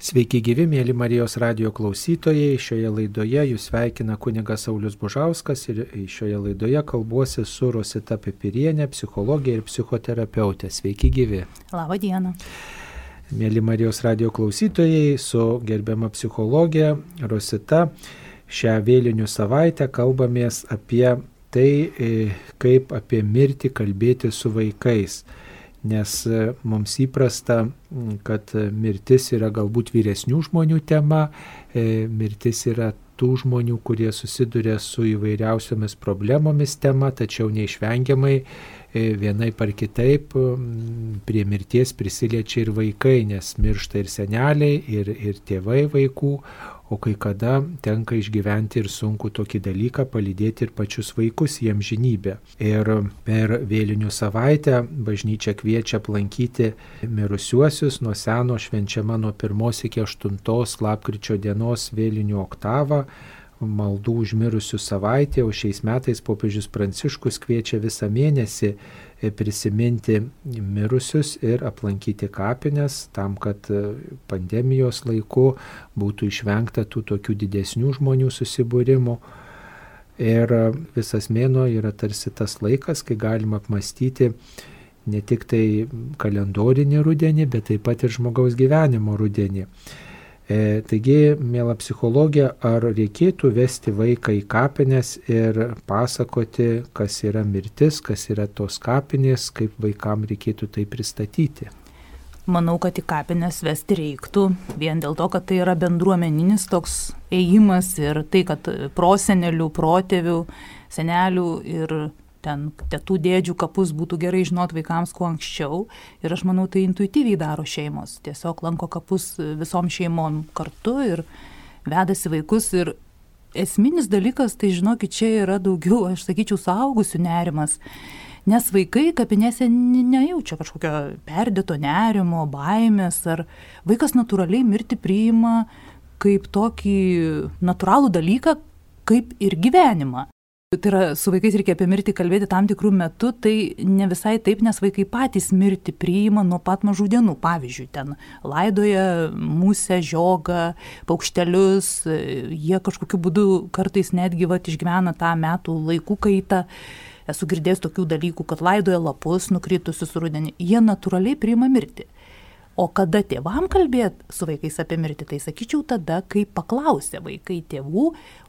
Sveiki gyvi, mėly Marijos radio klausytojai. Šioje laidoje jūs sveikina kunigas Saulis Bužauskas ir šioje laidoje kalbuosi su Rosita Pipirienė, psichologija ir psichoterapeutė. Sveiki gyvi. Labą dieną. Mėly Marijos radio klausytojai, su gerbiama psichologija Rosita šią vėlinių savaitę kalbamės apie tai, e, kaip apie mirtį kalbėti su vaikais nes e, mums įprasta, kad mirtis yra galbūt vyresnių žmonių tema, e, mirtis yra tų žmonių, kurie susiduria su įvairiausiomis problemomis tema, tačiau neišvengiamai e, vienai par kitaip prie mirties prisiliečia ir vaikai, nes miršta ir seneliai, ir, ir tėvai vaikų, o kai kada tenka išgyventi ir sunku tokį dalyką palydėti ir pačius vaikus jiem žinybę. Ir per vėlinių savaitę bažnyčia kviečia aplankyti mirusiuosius, nuo seno švenčiama nuo 1 iki 8 lapkričio dienos vėlinių oktavą maldų užmirusių savaitė, o šiais metais popiežius Pranciškus kviečia visą mėnesį prisiminti mirusius ir aplankyti kapines tam, kad e, pandemijos laiku būtų išvengta tų tokių didesnių žmonių susibūrimų. Ir e, visas mėno yra tarsi tas laikas, kai galima apmastyti ne tik tai kalendorinį rudenį, bet taip pat ir žmogaus gyvenimo rudenį. E, taigi, mėla psichologija, ar reikėtų vesti vaiką į kapines ir pasakoti, kas yra mirtis, kas yra tos kapinės, kaip vaikam reikėtų tai pristatyti? Manau, kad į kapines vesti reiktų, vien dėl to, kad tai yra bendruomeninis toks ėjimas ir tai, kad prosenelių, protėvių, senelių ir ten tėtų dėdžių kapus būtų gerai žinot vaikams kuo anksčiau. Ir aš manau, tai intuityviai daro šeimos. Tiesiog lanko kapus visom šeimom kartu ir vedasi vaikus. Ir esminis dalykas, tai žinokit, čia yra daugiau, aš sakyčiau, saugusių nerimas. Nes vaikai kapinėse nejaučia kažkokio perdėto nerimo, baimės, ar vaikas natūraliai mirti priima kaip tokį natūralų dalyką, kaip ir gyvenimą. Tai yra, su vaikais reikia apie mirtį kalbėti tam tikrų metų, tai ne visai taip, nes vaikai patys mirtį priima nuo pat mažų dienų. Pavyzdžiui, ten laidoja musę, žiogą, paukštelius, jie kažkokiu būdu kartais netgi vat, išgyvena tą metų laikų kaitą. Esu girdėjęs tokių dalykų, kad laidoja lapus nukritusius rudenį. Jie natūraliai priima mirtį. O kada tėvam kalbėt su vaikais apie mirtį, tai sakyčiau tada, kai paklausė vaikai tėvų,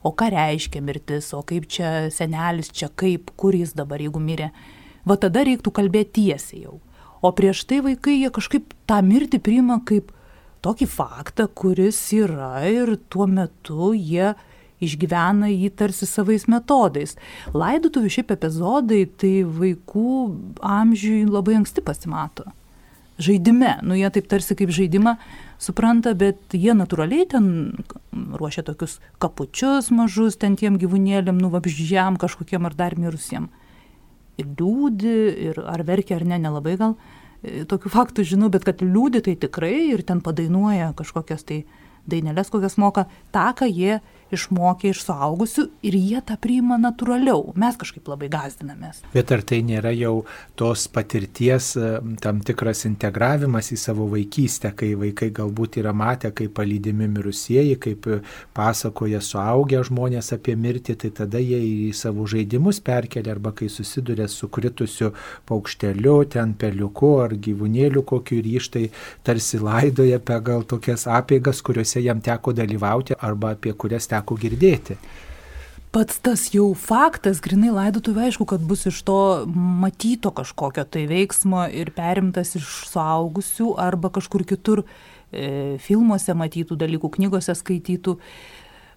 o ką reiškia mirtis, o kaip čia senelis, čia kaip, kur jis dabar, jeigu mirė. Va tada reiktų kalbėti tiesiai jau. O prieš tai vaikai jie kažkaip tą mirtį priima kaip tokį faktą, kuris yra ir tuo metu jie išgyvena jį tarsi savais metodais. Laidotuvių šiaip epizodai tai vaikų amžiui labai anksti pasimato žaidime. Nu, jie taip tarsi kaip žaidimą supranta, bet jie natūraliai ten ruošia tokius kapučius mažus, ten tiem gyvūnėliam, nuvapždžiam kažkokiem ar dar mirusiem. Ir liūdi, ir ar verkia ar ne, nelabai gal e, tokių faktų žinau, bet kad liūdi tai tikrai ir ten padainuoja kažkokias tai dainelės, kokias moka, tą, ką jie išmokė iš suaugusių ir jie tą priima natūraliau. Mes kažkaip labai gazdinamės. Bet ar tai nėra jau tos patirties e, tam tikras integravimas į savo vaikystę, kai vaikai galbūt yra matę, kaip palydimi mirusieji, kaip pasakoja suaugę žmonės apie mirtį, tai tada jie į savo žaidimus perkelia arba kai susiduria su kritusiu paukšteliu, ten peliuku ar gyvūnėliu kokiu ryštai tarsi laidoja pagal tokias apėgas, kuriuose jam teko dalyvauti arba apie kurias teko teko girdėti. Pats tas jau faktas, grinai laidotuvė, aišku, kad bus iš to matyto kažkokio tai veiksmo ir perimtas iš suaugusių arba kažkur kitur e, filmuose matytų dalykų, knygose skaitytų.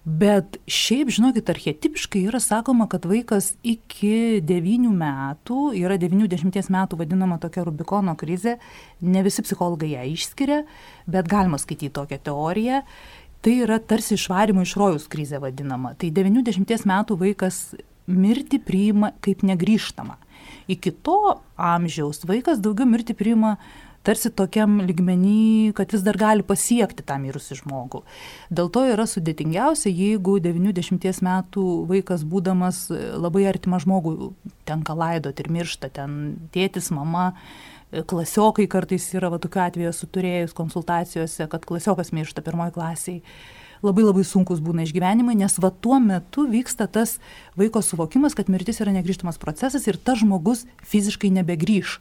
Bet šiaip, žinokit, archetipiškai yra sakoma, kad vaikas iki 9 metų, yra 90 metų vadinama tokia Rubikono krizė, ne visi psichologai ją išskiria, bet galima skaityti tokią teoriją tai yra tarsi išvarimo iš rojaus krizė vadinama. Tai 90 metų vaikas mirti priima kaip negryžtama. Iki to amžiaus vaikas daugiau mirti priima tarsi tokiam ligmenį, kad vis dar gali pasiekti tą mirusį žmogų. Dėl to yra sudėtingiausia, jeigu 90 metų vaikas būdamas labai artimą žmogų tenka laidoti ir miršta ten tėtis, mama, klasiokai kartais yra, va tokiu atveju esu turėjus konsultacijose, kad klasiokas miršta pirmoji klasiai. Labai labai sunkus būna išgyvenimai, nes va tuo metu vyksta tas vaiko suvokimas, kad mirtis yra negryžtamas procesas ir tas žmogus fiziškai nebegrįž.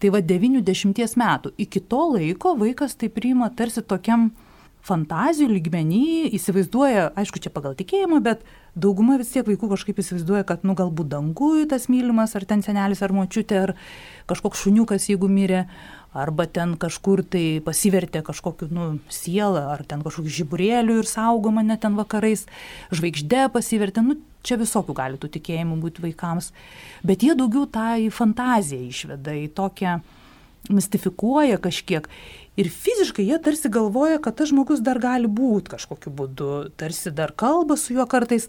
Tai va 90 metų. Iki to laiko vaikas tai priima tarsi tokiam fantazijų lygmenį, įsivaizduoja, aišku, čia pagal tikėjimą, bet dauguma vis tiek vaikų kažkaip įsivaizduoja, kad, nu, galbūt dangui tas mylimas, ar ten senelis, ar močiutė, ar kažkoks šuniukas, jeigu mirė, arba ten kažkur tai pasivertė kažkokiu, nu, sielą, ar ten kažkokiu žiburėliu ir saugo mane ten vakarais, žvaigždė pasivertė, nu, čia visokių gali tų tikėjimų būti vaikams, bet jie daugiau tą į fantaziją išveda, į tokią mistifikuoja kažkiek ir fiziškai jie tarsi galvoja, kad tas žmogus dar gali būti kažkokiu būdu, tarsi dar kalba su juo kartais.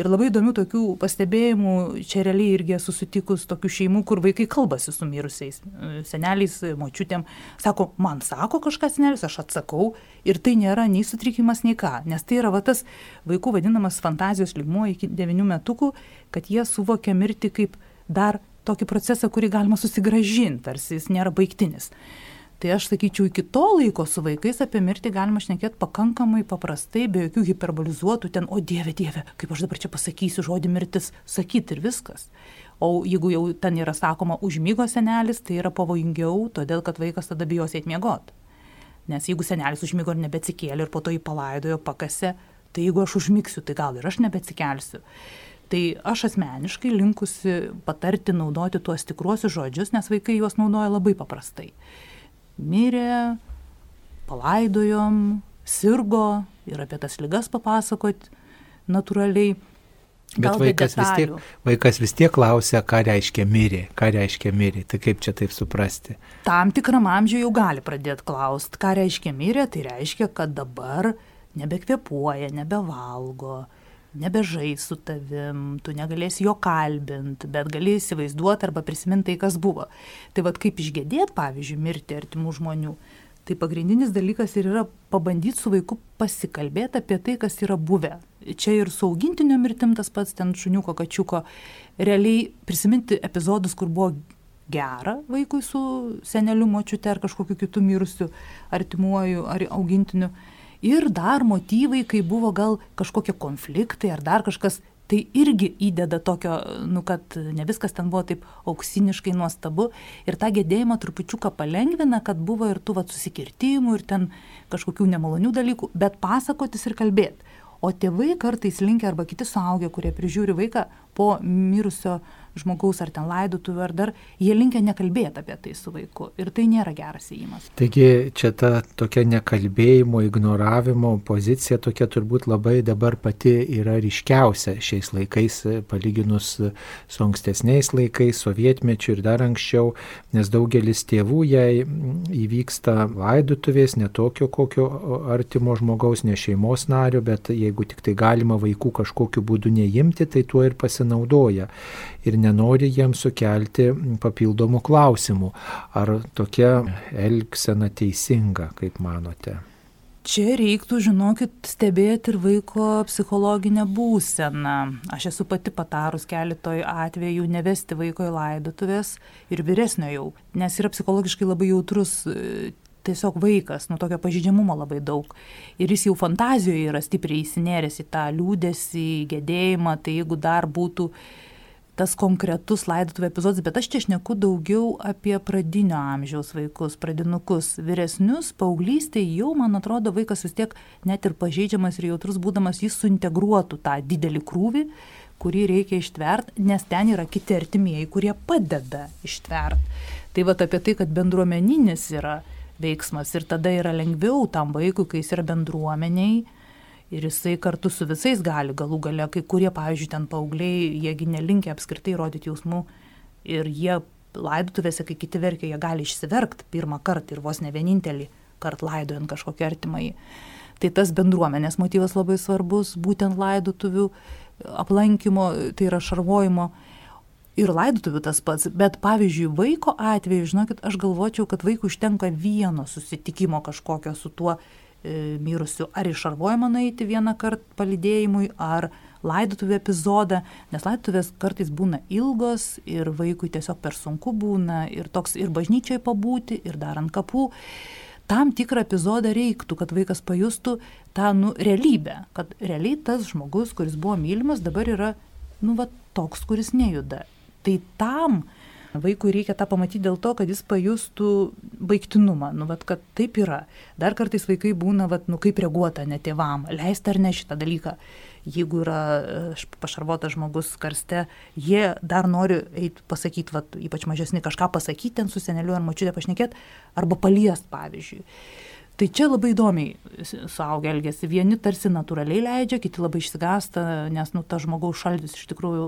Ir labai įdomių tokių pastebėjimų, čia realiai irgi esu sutikus tokių šeimų, kur vaikai kalbasi su mirusiais, seneliais, močiutėm. Sako, man sako kažkas senelis, aš atsakau ir tai nėra nei sutrikimas, nei ką. Nes tai yra va, tas vaikų vadinamas fantazijos lygmuo iki 9 metukų, kad jie suvokia mirtį kaip dar tokį procesą, kurį galima susigražinti, tarsi jis nėra baigtinis. Tai aš sakyčiau, iki to laiko su vaikais apie mirtį galima šnekėti pakankamai paprastai, be jokių hiperbolizuotų ten, o dieve, dieve, kaip aš dabar čia pasakysiu žodį mirtis, sakyti ir viskas. O jeigu jau ten yra sakoma užmygo senelis, tai yra pavojingiau, todėl kad vaikas tada bijos eiti miegoti. Nes jeigu senelis užmygo ir nebeatsikėlė ir po to jį palaidojo, pakase, tai jeigu aš užmygsiu, tai gal ir aš nebeatsikelsiu. Tai aš asmeniškai linkusi patarti naudoti tuos tikruosius žodžius, nes vaikai juos naudoja labai paprastai mirė, palaidojom, sirgo ir apie tas lygas papasakot natūraliai. Bet vaikas vis, tiek, vaikas vis tiek klausia, ką reiškia mirė, ką reiškia mirė, tai kaip čia taip suprasti? Tam tikram amžiui jau gali pradėti klausti, ką reiškia mirė, tai reiškia, kad dabar nebekvepuoja, nebevalgo, nebežais su tavim, tu negalėsi jo kalbint, bet gali įsivaizduoti arba prisiminti tai, kas buvo. Tai vad kaip išgėdėti, pavyzdžiui, mirti artimų žmonių. Tai pagrindinis dalykas ir yra pabandyti su vaiku pasikalbėti apie tai, kas yra buvę. Čia ir su augintinio mirtim tas pats, ten šuniuko, kačiuko. Realiai prisiminti epizodus, kur buvo gera vaikui su seneliu, močiute ar kažkokiu kitu mirusiu artimuoju ar augintiniu ir dar motyvai, kai buvo gal kažkokie konfliktai ar dar kažkas, tai irgi įdeda tokio, nu, kad ne viskas ten buvo taip auksiniškai nuostabu ir tą gedėjimą trupučiuką palengvina, kad buvo ir tų vat, susikirtimų ir ten kažkokių nemalonių dalykų, bet pasakotis ir kalbėti. O tėvai kartais linkia arba kiti suaugę, kurie prižiūri vaiką po mirusio žmogaus ar ten laidotuvių ar dar, jie linkia nekalbėti apie tai su vaiku. Ir tai nėra geras įėjimas. Taigi čia ta tokia nekalbėjimo, ignoravimo pozicija tokia turbūt labai dabar pati yra ryškiausia šiais laikais, palyginus su ankstesniais laikais, sovietmečiu ir dar anksčiau, nes daugelis tėvų, jei įvyksta laidotuvės, ne tokio kokio artimo žmogaus, ne šeimos nario, bet jeigu tik tai galima vaikų kažkokiu būdu neimti, tai tuo ir pasinaudoja ir nenori jiems sukelti papildomų klausimų. Ar tokia elgsena teisinga, kaip manote? Čia reiktų, žinokit, stebėti ir vaiko psichologinę būseną. Aš esu pati patarus keletoj atvejų nevesti vaiko į laidotuvės ir vyresnio jau, nes yra psichologiškai labai jautrus e, tiesiog vaikas, nu tokio pažydžiamumo labai daug. Ir jis jau fantazijoje yra stipriai įsinėręs į tą liūdėsi, gedėjimą, tai jeigu dar būtų tas konkretus laidotuvių epizodas, bet aš čia šneku daugiau apie pradinio amžiaus vaikus, pradinukus, vyresnius, paauglystėje jau, man atrodo, vaikas vis tiek net ir pažeidžiamas ir jautrus būdamas, jis suintegruotų tą didelį krūvį, kurį reikia ištverti, nes ten yra kiti artimieji, kurie padeda ištverti. Tai va apie tai, kad bendruomeninis yra veiksmas ir tada yra lengviau tam vaikui, kai jis yra bendruomeniai, ir jisai kartu su visais gali galų gale, kai kurie, pavyzdžiui, ten paaugliai, jiegi nelinkia apskritai rodyti jausmų ir jie laidotuvėse, kai kiti verkia, jie gali išsiverkti pirmą kartą ir vos ne vienintelį kartą laidojant kažkokį artimąjį. Tai tas bendruomenės motyvas labai svarbus, būtent laidotuvių aplankymo, tai yra šarvojimo. Ir laidotuvių tas pats, bet pavyzdžiui, vaiko atveju, žinokit, aš galvočiau, kad vaikui užtenka vieno susitikimo kažkokio su tuo mirusių ar į šarvojimą nueiti vieną kartą palidėjimui, ar laidotuvė epizodą, nes laidotuvės kartais būna ilgos ir vaikui tiesiog per sunku būna ir toks ir bažnyčiai pabūti, ir dar ant kapų. Tam tikrą epizodą reiktų, kad vaikas pajustų tą nu, realybę, kad realiai tas žmogus, kuris buvo mylimas, dabar yra, nu, va, toks, kuris nejuda. Tai tam, Vaikui reikia tą pamatyti dėl to, kad jis pajustų baigtinumą, nu, vat, kad taip yra. Dar kartais vaikai būna, vat, nu, kaip reaguota ne tėvam, leisti ar ne šitą dalyką. Jeigu yra e, pašarvotas žmogus karste, jie dar nori eiti pasakyti, vat, ypač mažesni, kažką pasakyti ten su seneliu ar mačiutė pašnekėti, arba paliest, pavyzdžiui. Tai čia labai įdomiai suaugę elgesi. Vieni tarsi natūraliai leidžia, kiti labai išsigąsta, nes, nu, ta žmogaus šaltis iš tikrųjų,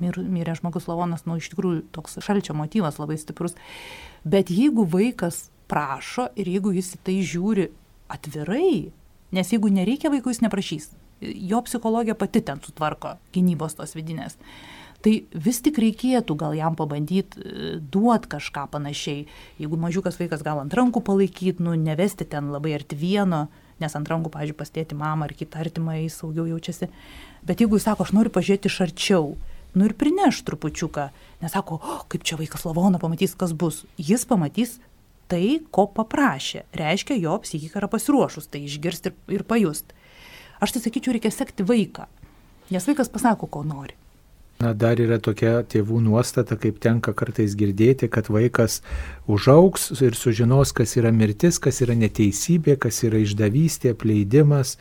mir, mirė žmogus lavonas, nu, iš tikrųjų toks šalčio motyvas labai stiprus. Bet jeigu vaikas prašo ir jeigu jis į tai žiūri atvirai, nes jeigu nereikia vaikui, jis neprašys. Jo psichologija pati ten sutvarko gynybos tos vidinės tai vis tik reikėtų gal jam pabandyti e, duot kažką panašiai. Jeigu mažiukas vaikas gal ant rankų palaikyti, nu, nevesti ten labai arti vieno, nes ant rankų, pažiūrėjau, pastėti mamą ar kitą artimą jis saugiau jaučiasi. Bet jeigu jis sako, aš noriu pažiūrėti iš arčiau, nu ir prineš trupučiuką, nesako, oh, kaip čia vaikas lavoną pamatys, kas bus. Jis pamatys tai, ko paprašė. Reiškia, jo psichika yra pasiruošus tai išgirsti ir, ir pajust. Aš tai sakyčiau, reikia sekti vaiką. Nes vaikas pasako, ko nori. Na, dar yra tokia tėvų nuostata, kaip tenka kartais girdėti, kad vaikas užauks ir sužinos, kas yra mirtis, kas yra neteisybė, kas yra išdavystė, apleidimas,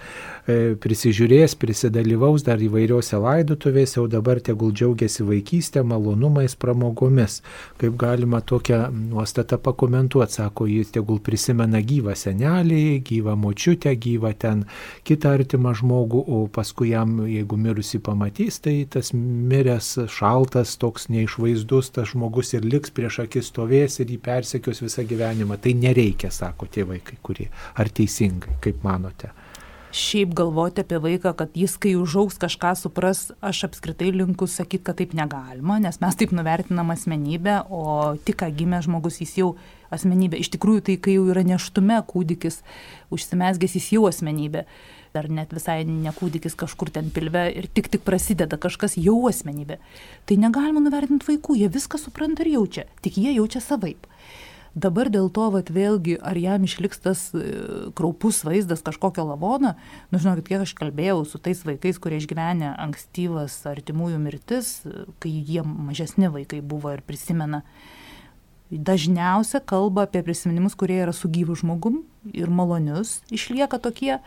e, prisižiūrės, prisidalyvaus dar įvairiuose laidotuvėse, o dabar tegul džiaugiasi vaikystė, malonumais, pramogomis. Kaip galima tokią nuostatą pakomentuoti, sako, jis tegul prisimena gyvą senelį, gyvą močiutę, gyvą ten kitą artimą žmogų, o paskui jam, jeigu mirusi pamatys, tai tas miręs miręs, šaltas, toks neišvaizdus tas žmogus ir liks prieš akis stovės ir jį persekios visą gyvenimą. Tai nereikia, sako tėvai kai kurie. Ar teisingai, kaip manote? Šiaip galvoti apie vaiką, kad jis, kai užaugs kažką supras, aš apskritai linkus sakyti, kad taip negalima, nes mes taip nuvertinam asmenybę, o tik ką gimė žmogus, jis jau asmenybė. Iš tikrųjų, tai kai jau yra neštume kūdikis, užsimesgęs jis jau asmenybė ar net visai nekūdikis kažkur ten pilve ir tik tik prasideda kažkas jau asmenybė. Tai negalima nuvertinti vaikų, jie viską supranta ir jaučia, tik jie jaučia savaip. Dabar dėl to, vat, vėlgi, ar jam išliks tas e, kraupus vaizdas kažkokio lavono, nu žinokit, kiek aš kalbėjau su tais vaikais, kurie išgyvenė ankstyvas artimųjų mirtis, kai jie mažesni vaikai buvo ir prisimena, dažniausia kalba apie prisiminimus, kurie yra su gyvu žmogum ir malonius, išlieka tokie,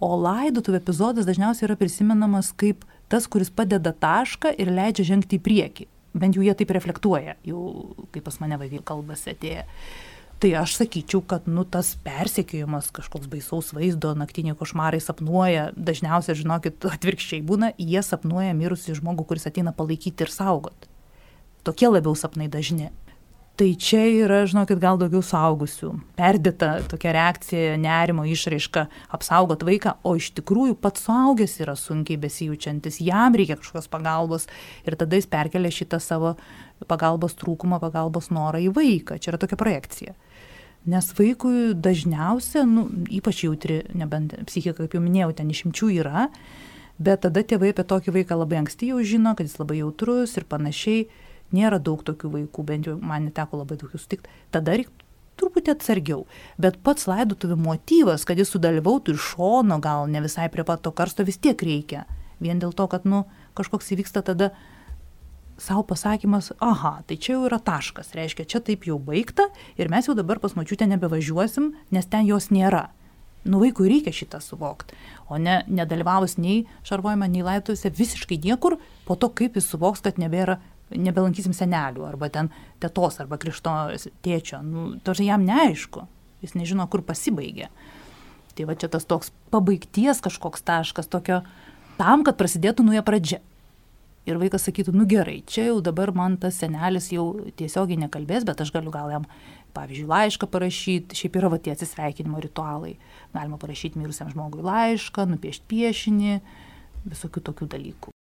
o laidotuvių epizodas dažniausiai yra prisimenamas kaip tas, kuris padeda tašką ir leidžia žengti į priekį. Bent jau jie taip reflektuoja, jau kaip pas mane vaikai kalbasi atėję. Tai aš sakyčiau, kad nu, tas persekiojimas kažkoks baisaus vaizdo, naktiniai košmarai sapnuoja, dažniausiai, žinokit, atvirkščiai būna, jie sapnuoja mirusį žmogų, kuris ateina palaikyti ir saugot. Tokie labiau sapnai dažni. Tai čia yra, žinokit, gal daugiau saugusių. Perdėta tokia reakcija, nerimo išraiška apsaugot vaiką, o iš tikrųjų pats suaugęs yra sunkiai besijaučiantis, jam reikia kažkokios pagalbos ir tada jis perkelia šitą savo pagalbos trūkumą, pagalbos norą į vaiką. Čia yra tokia projekcija. Nes vaikui dažniausia, nu, ypač jautri, nebent psichika, kaip jau minėjau, ten išimčių yra, bet tada tėvai apie tokį vaiką labai anksti jau žino, kad jis labai jautrus ir panašiai nėra daug tokių vaikų, bent jau man neteko labai daug jų sutikti, tada reikia truputį atsargiau. Bet pats laidotuvių motyvas, kad jis sudalyvautų iš šono, gal ne visai prie pat to karsto, vis tiek reikia. Vien dėl to, kad, nu, kažkoks įvyksta tada savo pasakymas, aha, tai čia jau yra taškas, reiškia, čia taip jau baigta ir mes jau dabar pas mačiutę nebevažiuosim, nes ten jos nėra. Nu, vaikui reikia šitą suvokti, o ne nedalyvavus nei šarvojime, nei laidotuvėse visiškai niekur, po to kaip jis suvoks, kad nebėra nebelankysim senelių, arba ten tėtos, arba krišto tėčio. Nu, Tos jam neaišku, jis nežino, kur pasibaigė. Tai va čia tas toks pabaigties kažkoks taškas tokio, tam, kad prasidėtų nuoja pradžia. Ir vaikas sakytų, nu gerai, čia jau dabar man tas senelis jau tiesiogiai nekalbės, bet aš galiu gal jam, pavyzdžiui, laišką parašyti, šiaip yra va tie atsisveikinimo ritualai. Galima parašyti mirusiam žmogui laišką, nupiešti piešinį, visokių tokių dalykų.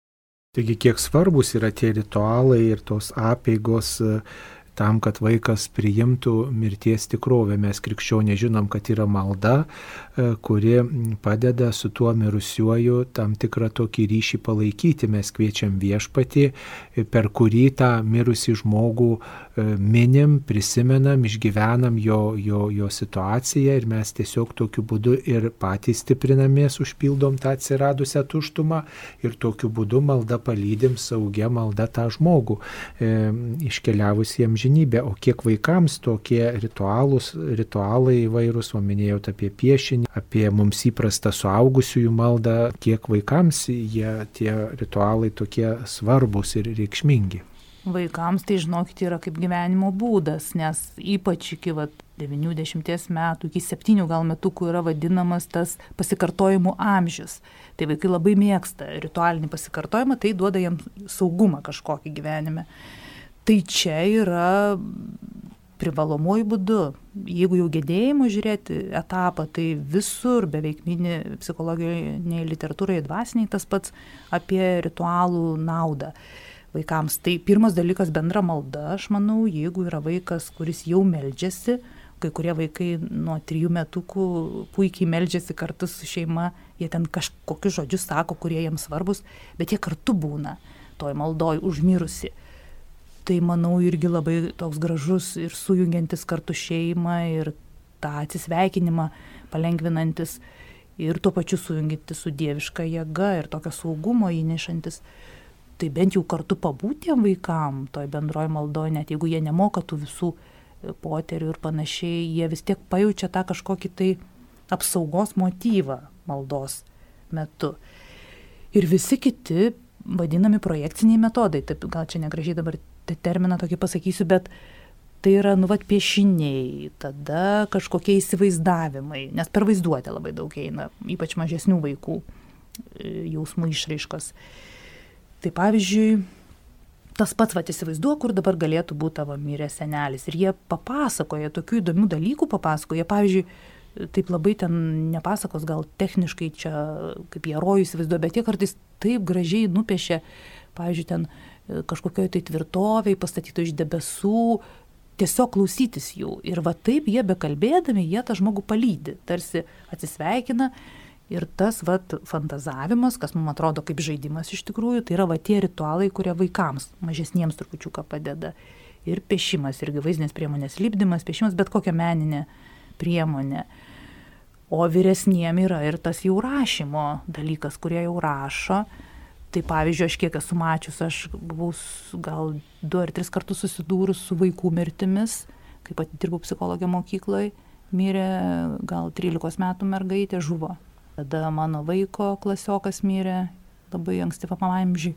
Taigi kiek svarbus yra tie ritualai ir tos apėgos, tam, kad vaikas priimtų mirties tikrovę. Mes krikščionė žinom, kad yra malda, e, kuri padeda su tuo mirusiuoju tam tikrą tokį ryšį palaikyti. Mes kviečiam viešpatį, per kurį tą mirusį žmogų minim, prisimenam, išgyvenam jo, jo, jo situaciją ir mes tiesiog tokiu būdu ir patys stiprinamės, užpildom tą atsiradusią tuštumą ir tokiu būdu malda palydim saugia malda tą žmogų e, iškeliavus į amžinybę. O kiek vaikams tokie ritualus, ritualai įvairūs, o minėjot apie piešinį, apie mums įprastą suaugusiųjų maldą, kiek vaikams jie tie ritualai tokie svarbus ir reikšmingi. Vaikams tai žinokit yra kaip gyvenimo būdas, nes ypač iki vat, 90 metų, iki 7 gal metukų yra vadinamas tas pasikartojimų amžius. Tai vaikai labai mėgsta ritualinį pasikartojimą, tai duoda jiems saugumą kažkokį gyvenime. Tai čia yra privalomuoju būdu. Jeigu jau gedėjimo žiūrėti etapą, tai visur beveik mini psichologijoje, literatūroje, dvasiniai tas pats apie ritualų naudą vaikams. Tai pirmas dalykas bendra malda, aš manau, jeigu yra vaikas, kuris jau meldžiasi, kai kurie vaikai nuo trijų metukų puikiai meldžiasi kartu su šeima, jie ten kažkokius žodžius sako, kurie jiems svarbus, bet jie kartu būna toj maldoj užmirusi. Tai manau irgi labai toks gražus ir sujungiantis kartu šeimą ir tą atsisveikinimą palengvinantis ir tuo pačiu sujungiantis su dieviška jėga ir tokio saugumo įnešantis tai bent jau kartu pabūti tiem vaikam toj bendroj maldoj, net jeigu jie nemoka tų visų e, poterių ir panašiai, jie vis tiek pajaučia tą kažkokį tai apsaugos motyvą maldos metu. Ir visi kiti vadinami projekciniai metodai, taip gal čia negražiai dabar terminą tokį pasakysiu, bet tai yra, nu, vat piešiniai, tada kažkokie įsivaizdavimai, nes per vaizduotę labai daug eina, ypač mažesnių vaikų e, jausmų išraiškos. Tai pavyzdžiui, tas pats, va, įsivaizduoju, kur dabar galėtų būti tavo miręs senelis. Ir jie papasakoja, tokių įdomių dalykų papasakoja. Pavyzdžiui, taip labai ten nepasakos, gal techniškai čia, kaip jie rojų įsivaizduoja, bet jie kartais taip gražiai nupiešia, pavyzdžiui, ten e, kažkokioje tai tvirtoviai pastatyto iš debesų, tiesiog klausytis jų. Ir va taip jie bekalbėdami, jie tą žmogų palydi, tarsi atsisveikina Ir tas vat, fantazavimas, kas mums atrodo kaip žaidimas iš tikrųjų, tai yra va tie ritualai, kurie vaikams, mažesniems trupučiuką padeda. Ir piešimas, irgi vaizdinės priemonės, lipdymas, piešimas, bet kokia meninė priemonė. O vyresniem yra ir tas jau rašymo dalykas, kurie jau rašo. Tai pavyzdžiui, aš kiek esu mačius, aš buvau gal du ar tris kartus susidūrus su vaikų mirtimis, kai pati dirbau psichologė mokykloje, mirė gal 13 metų mergaitė, žuvo tada mano vaiko klasiokas mirė labai ankstyvam amžiui.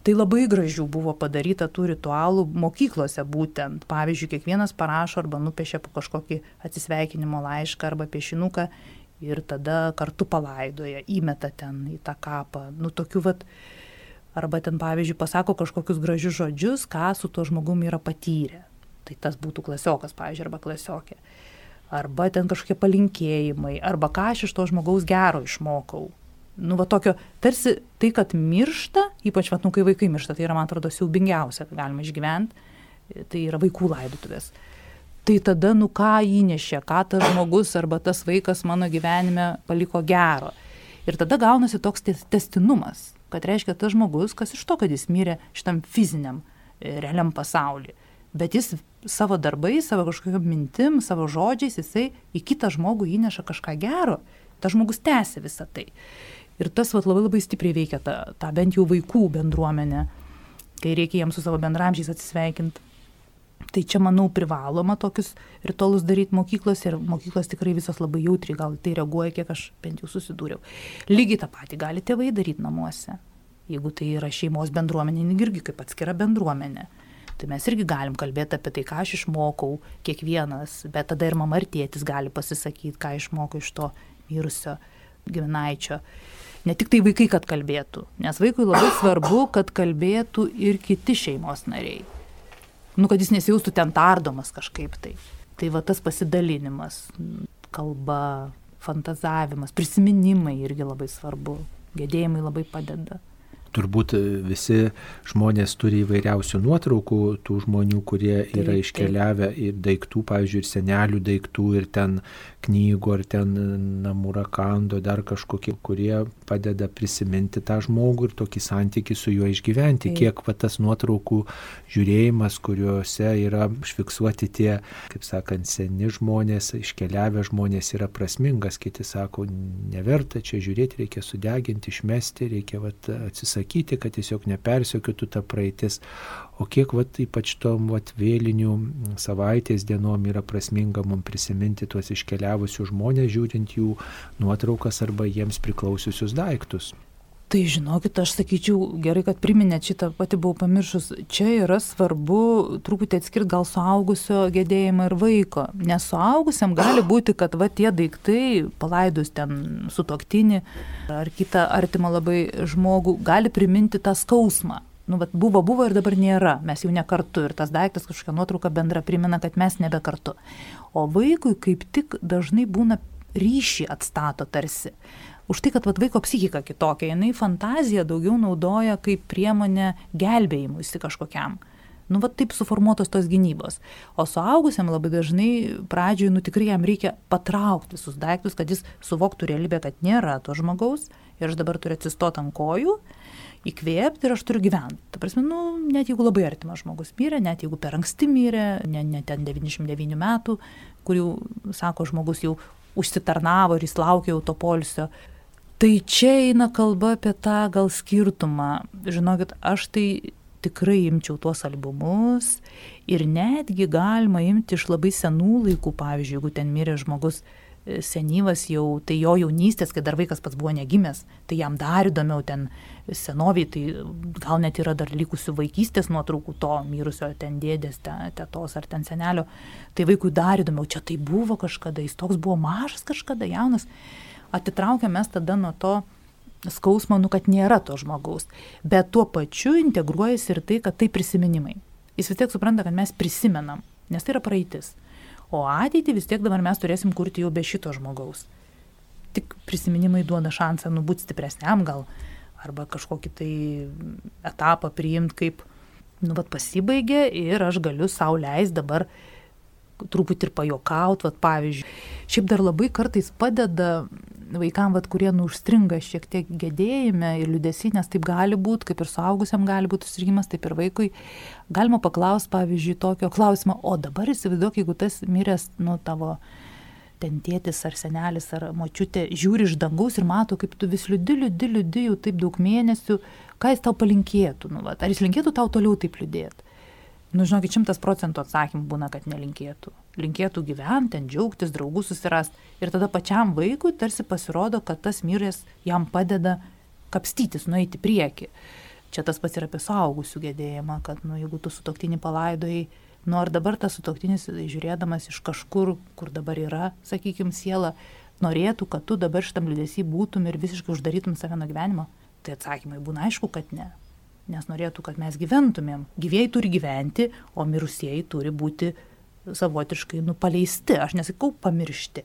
Tai labai gražių buvo padaryta tų ritualų mokyklose būtent. Pavyzdžiui, kiekvienas parašo arba nupiešia po kažkokį atsisveikinimo laišką arba piešinuką ir tada kartu palaidoja, įmeta ten į tą kapą. Nu, tokių vat, arba ten, pavyzdžiui, pasako kažkokius gražius žodžius, ką su tuo žmogumi yra patyrę. Tai tas būtų klasiokas, pavyzdžiui, arba klasiokė arba ten kažkokie palinkėjimai, arba ką aš iš to žmogaus gero išmokau. Nu, va tokio, tarsi tai, kad miršta, ypač, va, nu, kai vaikai miršta, tai yra, man atrodo, siaubingiausia, ką galima išgyventi, tai yra vaikų laidutuvės. Tai tada, nu, ką įnešė, ką tas žmogus arba tas vaikas mano gyvenime paliko gero. Ir tada gaunasi toks testinumas, kad reiškia tas žmogus, kas iš to, kad jis mirė šitam fiziniam, e, realiam pasauliu bet jis savo darbais, savo kažkokiam mintim, savo žodžiais, jisai į kitą žmogų įneša kažką gero, tas žmogus tęsia visą tai. Ir tas vat, labai labai stipriai veikia tą, tą bent jau vaikų bendruomenę, kai reikia jiems su savo bendramžiais atsisveikinti. Tai čia, manau, privaloma tokius ritualus daryti mokyklos ir mokyklos tikrai visos labai jautriai gal tai reaguoja, kiek aš bent jau susidūriau. Lygiai tą patį gali tėvai daryti namuose. Jeigu tai yra šeimos bendruomenė, irgi kaip atskira bendruomenė tai mes irgi galim kalbėti apie tai, ką aš išmokau kiekvienas, bet tada ir mama ir tėtis gali pasisakyti, ką išmoko iš to mirusio giminaičio. Ne tik tai vaikai, kad kalbėtų, nes vaikui labai svarbu, kad kalbėtų ir kiti šeimos nariai. Nu, kad jis nesijaustų ten tardomas kažkaip tai. Tai va tas pasidalinimas, kalba, fantazavimas, prisiminimai irgi labai svarbu, gedėjimai labai padeda. Turbūt visi žmonės turi įvairiausių nuotraukų, tų žmonių, kurie taip, yra iškeliavę ir daiktų, pavyzdžiui, ir senelių daiktų, ir ten knygų, ar ten namų rakando, dar kažkokie, kurie padeda prisiminti tą žmogų ir tokį santykį su juo išgyventi. Taip. Kiek va, tas nuotraukų žiūrėjimas, kuriuose yra užfiksuoti tie, kaip sakant, seni žmonės, iškeliavę žmonės yra prasmingas, kiti sako, neverta čia žiūrėti, reikia sudeginti, išmesti, reikia va, atsisakyti kad tiesiog nepersiekiotų ta praeitis. O kiek vat, ypač tom vat, vėlinių savaitės dienom yra prasminga mums prisiminti tuos iškeliavusius žmonės, žiūrint jų nuotraukas arba jiems priklausiusius daiktus. Tai žinokit, aš sakyčiau, gerai, kad priminėt šitą, pati buvau pamiršus, čia yra svarbu truputį atskirti gal suaugusio gedėjimą ir vaiko, nes suaugusiam gali būti, kad va tie daiktai, palaidus ten su toktinį ar kitą artimą labai žmogų, gali priminti tą skausmą. Nu, bet buvo, buvo ir dabar nėra, mes jau ne kartu ir tas daiktas kažkokia nuotrauka bendra primena, kad mes nebe kartu. O vaikui kaip tik dažnai būna ryšį atstato tarsi už tai, kad vat, vaiko psichika kitokia, jinai fantaziją daugiau naudoja kaip priemonę gelbėjimuisi kažkokiam. Nu, va taip suformuotos tos gynybos. O suaugusiam labai dažnai pradžioje, nu tikrai jam reikia patraukti visus daiktus, kad jis suvoktų realybę, kad nėra to žmogaus ir aš dabar turiu atsistoti ant kojų, įkvėpti ir aš turiu gyventi. Ta prasme, nu, net jeigu labai artimas žmogus mirė, net jeigu per anksti mirė, ne, ne ten 99 metų, kurių, sako, žmogus jau užsitarnavo ir jis laukia jau to polsio, Tai čia eina kalba apie tą gal skirtumą. Žinokit, aš tai tikrai imčiau tuos albumus ir netgi galima imti iš labai senų laikų, pavyzdžiui, jeigu ten mirė žmogus senyvas jau, tai jo jaunystės, kai dar vaikas pats buvo negimęs, tai jam dar įdomiau ten senoviai, tai gal net yra dar likusių vaikystės nuotraukų to mirusio ten dėdės, tetos ar ten senelio, tai vaikui dar įdomiau, čia tai buvo kažkada, jis toks buvo mažas kažkada, jaunas atitraukiam mes tada nuo to skausmo, nu, kad nėra to žmogaus. Bet tuo pačiu integruojasi ir tai, kad tai prisiminimai. Jis vis tiek supranta, kad mes prisimenam, nes tai yra praeitis. O ateitį vis tiek dabar mes turėsim kurti jau be šito žmogaus. Tik prisiminimai duoda šansą nubūti stipresniam gal, arba kažkokį tai etapą priimti kaip, nu, vad pasibaigė ir aš galiu sau leisti dabar truputį ir pajokaut, vat, pavyzdžiui. Šiaip dar labai kartais padeda vaikam, vat, kurie nu užstringa šiek tiek gedėjime ir liudesi, nes taip gali būti, kaip ir suaugusiam gali būti užstrigimas, taip ir vaikui. Galima paklausti, pavyzdžiui, tokio klausimo, o dabar įsivaizduok, jeigu tas miręs, nu, tavo ten tėtis ar senelis ar močiutė žiūri iš dangaus ir mato, kaip tu vis liūdi, liūdi, liūdi jau taip daug mėnesių, ką jis tau palinkėtų, nu, va, ar jis linkėtų tau toliau taip liūdėti. Nu, žinokit, šimtas procentų atsakymų būna, kad nelinkėtų. Linkėtų gyventi, ten džiaugtis, draugų susirasti. Ir tada pačiam vaikui tarsi pasirodo, kad tas miręs jam padeda kapstytis, nueiti prieki. Čia tas pats ir apie suaugusių gedėjimą, kad, nu, jeigu tu sutoktinį palaidojai, nu, ar dabar tas sutoktinis, žiūrėdamas iš kažkur, kur dabar yra, sakykime, siela, norėtų, kad tu dabar šitam liūdėsi būtum ir visiškai uždarytum save nuo gyvenimo, tai atsakymai būna aišku, kad ne nes norėtų, kad mes gyventumėm. Gyvėjai turi gyventi, o mirusieji turi būti savotiškai nupaleisti. Aš nesakau pamiršti,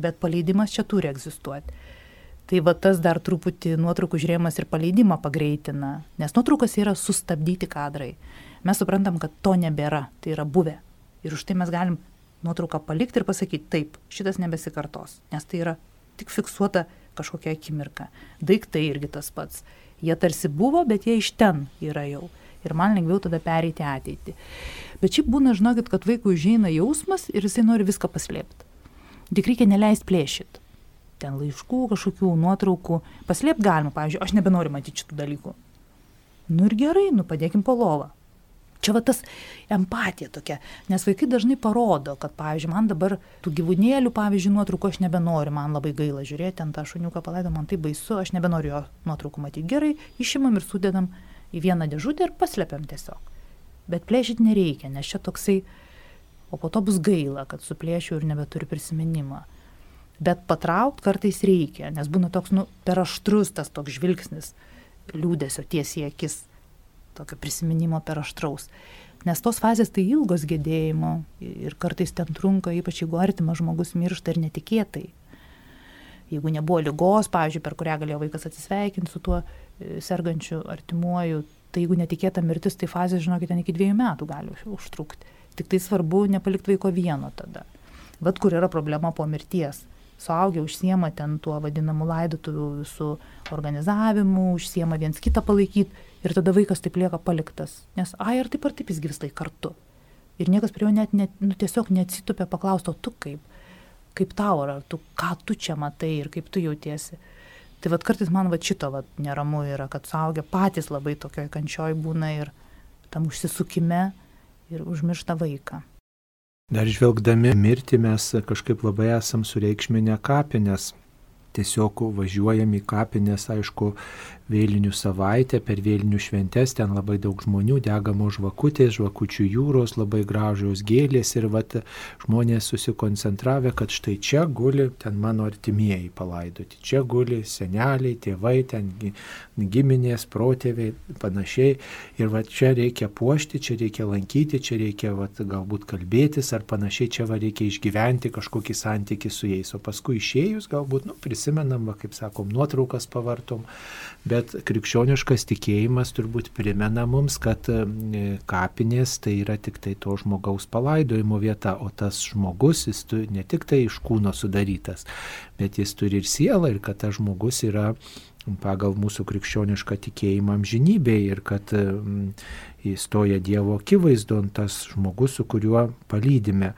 bet paleidimas čia turi egzistuoti. Tai va tas dar truputį nuotraukų žiūrėjimas ir paleidimą pagreitina, nes nuotraukas yra sustabdyti kadrai. Mes suprantam, kad to nebėra, tai yra buvę. Ir už tai mes galim nuotrauką palikti ir pasakyti, taip, šitas nebesikartos, nes tai yra tik fiksuota kažkokia akimirka. Daiktai irgi tas pats. Jie tarsi buvo, bet jie iš ten yra jau. Ir man lengviau tada pereiti ateitį. Bet šiaip būna, žinokit, kad vaikui užeina jausmas ir jisai nori viską paslėpti. Tik reikia neleisti plėšyti. Ten laiškų, kažkokių nuotraukų. Paslėpti galima, pavyzdžiui, aš nebenoriu matyti šitų dalykų. Nu ir gerai, nu padėkim po lovą. Čia va tas empatija tokia, nes vaikai dažnai parodo, kad, pavyzdžiui, man dabar tų gyvūnėlių, pavyzdžiui, nuotraukų aš nebenoriu, man labai gaila žiūrėti ant tą šuniuką palaidą, man tai baisu, aš nebenoriu jo nuotraukų matyti. Gerai, išimam ir sudedam į vieną dėžutę ir paslepiam tiesiog. Bet plėšyti nereikia, nes čia toksai, o po to bus gaila, kad suplėšiu ir nebeturiu prisiminimą. Bet patraukti kartais reikia, nes būna toks, nu, per aštrus tas toks žvilgsnis, liūdėsio tiesiai akis tokio prisiminimo per aštraus. Nes tos fazės tai ilgos gedėjimo ir kartais ten trunka, ypač jeigu artimas žmogus miršta ir netikėtai. jeigu nebuvo lygos, pavyzdžiui, per kurią galėjo vaikas atsisveikinti su tuo e, sergančiu artimuoju, tai jeigu netikėta mirtis, tai fazė, žinokit, ten iki dviejų metų gali užtrukti. Tik tai svarbu nepalikti vaiko vieno tada. Vat kur yra problema po mirties. Suaugę užsiema ten tuo vadinamu laidotuvių visų organizavimu, užsiema viens kitą palaikyti ir tada vaikas taip lieka paliktas. Nes, ai, ar taip ar taip jis gyvstai kartu. Ir niekas prie jo net, net nu, tiesiog neatsitupia paklausti, o tu kaip kaip tau, ar tu, ką tu čia matai ir kaip tu jautiesi. Tai vad kartais man va šito va neramu yra, kad suaugę patys labai tokioj kančioj būna ir tam užsisukime ir užmiršta vaiką. Dar žvelgdami mirti mes kažkaip labai esam sureikšminę kapinės tiesiog važiuojam į kapines, aišku, vėlinių savaitę, per vėlinių šventes, ten labai daug žmonių, degamos žvakutės, žvakučių jūros, labai gražios gėlės ir vat, žmonės susikoncentravę, kad štai čia guli ten mano artimieji palaidoti, čia guli seneliai, tėvai, ten giminės, protėviai, panašiai. Ir vat, čia reikia puošti, čia reikia lankyti, čia reikia vat, galbūt kalbėtis ar panašiai, čia va, reikia išgyventi kažkokį santykį su jais. O paskui išėjus galbūt, nu, prisimenam, va, kaip sakom, nuotraukas pavartom. Bet krikščioniškas tikėjimas turbūt primena mums, kad e, kapinės tai yra tik tai to žmogaus palaidojimo vieta, o tas žmogus, jis ne tik tai iš kūno sudarytas, bet jis turi ir sielą ir kad tas žmogus yra pagal mūsų krikščionišką tikėjimą amžinybė ir kad įstoja Dievo akivaizdon tas žmogus, su kuriuo palydime.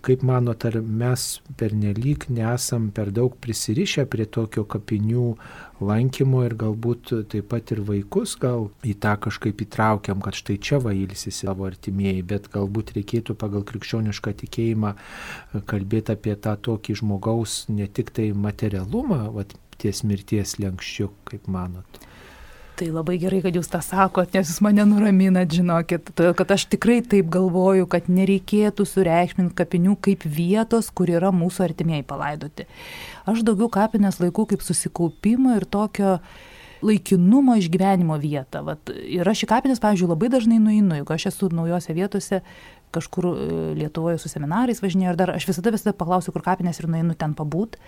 Kaip manot, ar mes pernelyg nesam per daug prisirišę prie tokio kapinių lankymo ir galbūt taip pat ir vaikus gal į tą kažkaip įtraukiam, kad štai čia vailsisi savo artimieji, bet galbūt reikėtų pagal krikščionišką tikėjimą kalbėti apie tą tokį žmogaus ne tik tai materialumą, vat, ties mirties lenkščiu, kaip manot. Tai labai gerai, kad jūs tą sakot, nes jūs mane nuraminat, žinokit, kad aš tikrai taip galvoju, kad nereikėtų sureikšminti kapinių kaip vietos, kur yra mūsų artimieji palaidoti. Aš daugiau kapinės laikau kaip susikaupimo ir tokio laikinumo išgyvenimo vietą. Vat, ir aš į kapinės, pavyzdžiui, labai dažnai nueinu, jeigu aš esu naujose vietose, kažkur e, Lietuvoje su seminarais važinėjau ir dar aš visada visada paklausiu, kur kapinės ir nueinu ten pabūt.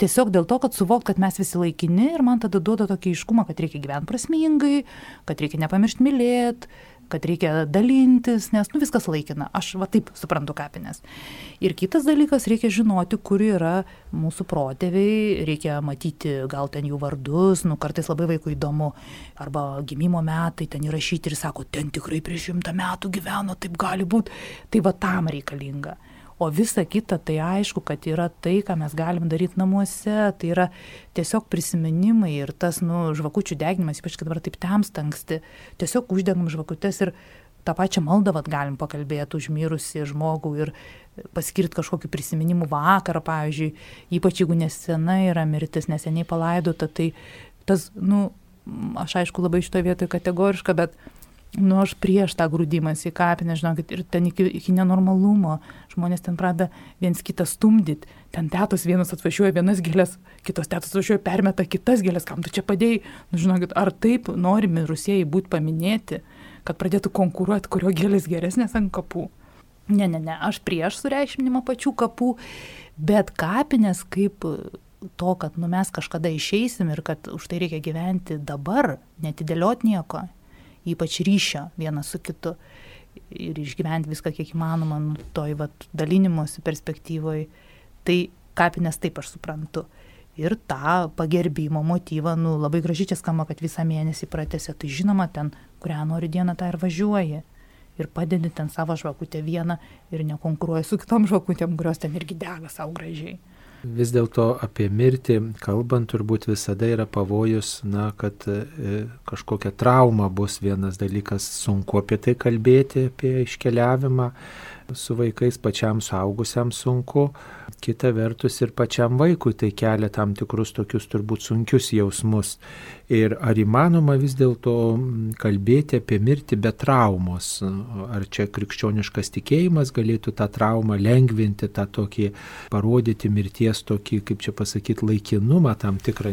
Tiesiog dėl to, kad suvokt, kad mes visi laikini ir man tada duoda tokį iškumą, kad reikia gyventi prasmingai, kad reikia nepamiršti mylėti, kad reikia dalintis, nes nu, viskas laikina. Aš va taip suprantu kapinės. Ir kitas dalykas, reikia žinoti, kur yra mūsų protėviai, reikia matyti gal ten jų vardus, nu kartais labai vaikui įdomu, arba gimimo metai ten įrašyti ir sako, ten tikrai prieš šimtą metų gyveno, taip gali būti. Tai va tam reikalinga o visa kita tai aišku kad yra tai ką mes galim daryt namuose tai yra tiesiog prisiminimai ir tas nu žvakučių deginimas ypač kai dabar taip temsta anksti tiesiog uždegam žvakutes ir tą pačią maldą vat galim pakalbėt už mirusį žmogų ir paskirt kažkokį prisiminimų vakarą pavyzdžiui ypač jeigu nesena yra mirtis neseniai palaidota tai tas nu aš aišku labai šitoj vietoj kategoriška bet nu aš prieš tą grūdimąsi į kapinę, žinokit, ir ten iki, iki nenormalumo. Žmonės ten pradeda viens kitą stumdyti, ten tėtos vienas atvažiuoja vienas gėlės, kitos tėtos atvažiuoja permeta kitas gėlės, kam tu čia padėjai, nu žinokit, ar taip norimi rusėjai būti paminėti, kad pradėtų konkuruoti, kurio gėlės geresnės ant kapų. Ne, ne, ne, aš prieš sureikšminimą pačių kapų, bet kapinės kaip to, kad nu, mes kažkada išeisim ir kad už tai reikia gyventi dabar, netidėliot nieko, ypač ryšio vienas su kitu ir išgyventi viską kiek įmanoma, nu, toj vat, dalinimuose perspektyvoje. Tai kapinės taip aš suprantu. Ir tą pagerbimo motyvą, nu, labai gražiai čia skamba, kad visą mėnesį pratęsė. Tai žinoma, ten, kurią nori dieną, tą ir važiuoji. Ir padedi ten savo žvakutę vieną ir nekonkuruoji su kitom žvakutėm, kurios ten irgi dega savo gražiai vis dėlto apie mirtį kalbant turbūt visada yra pavojus, na, kad e, kažkokia trauma bus vienas dalykas, sunku apie tai kalbėti, apie iškeliavimą su vaikais pačiam suaugusiam sunku, kita vertus ir pačiam vaikui tai kelia tam tikrus tokius turbūt sunkius jausmus. Ir ar įmanoma vis dėlto kalbėti apie mirtį be traumos? Ar čia krikščioniškas tikėjimas galėtų tą traumą lengvinti, tą tokį parodyti mirties tokį, kaip čia pasakyti, laikinumą, tam tikrą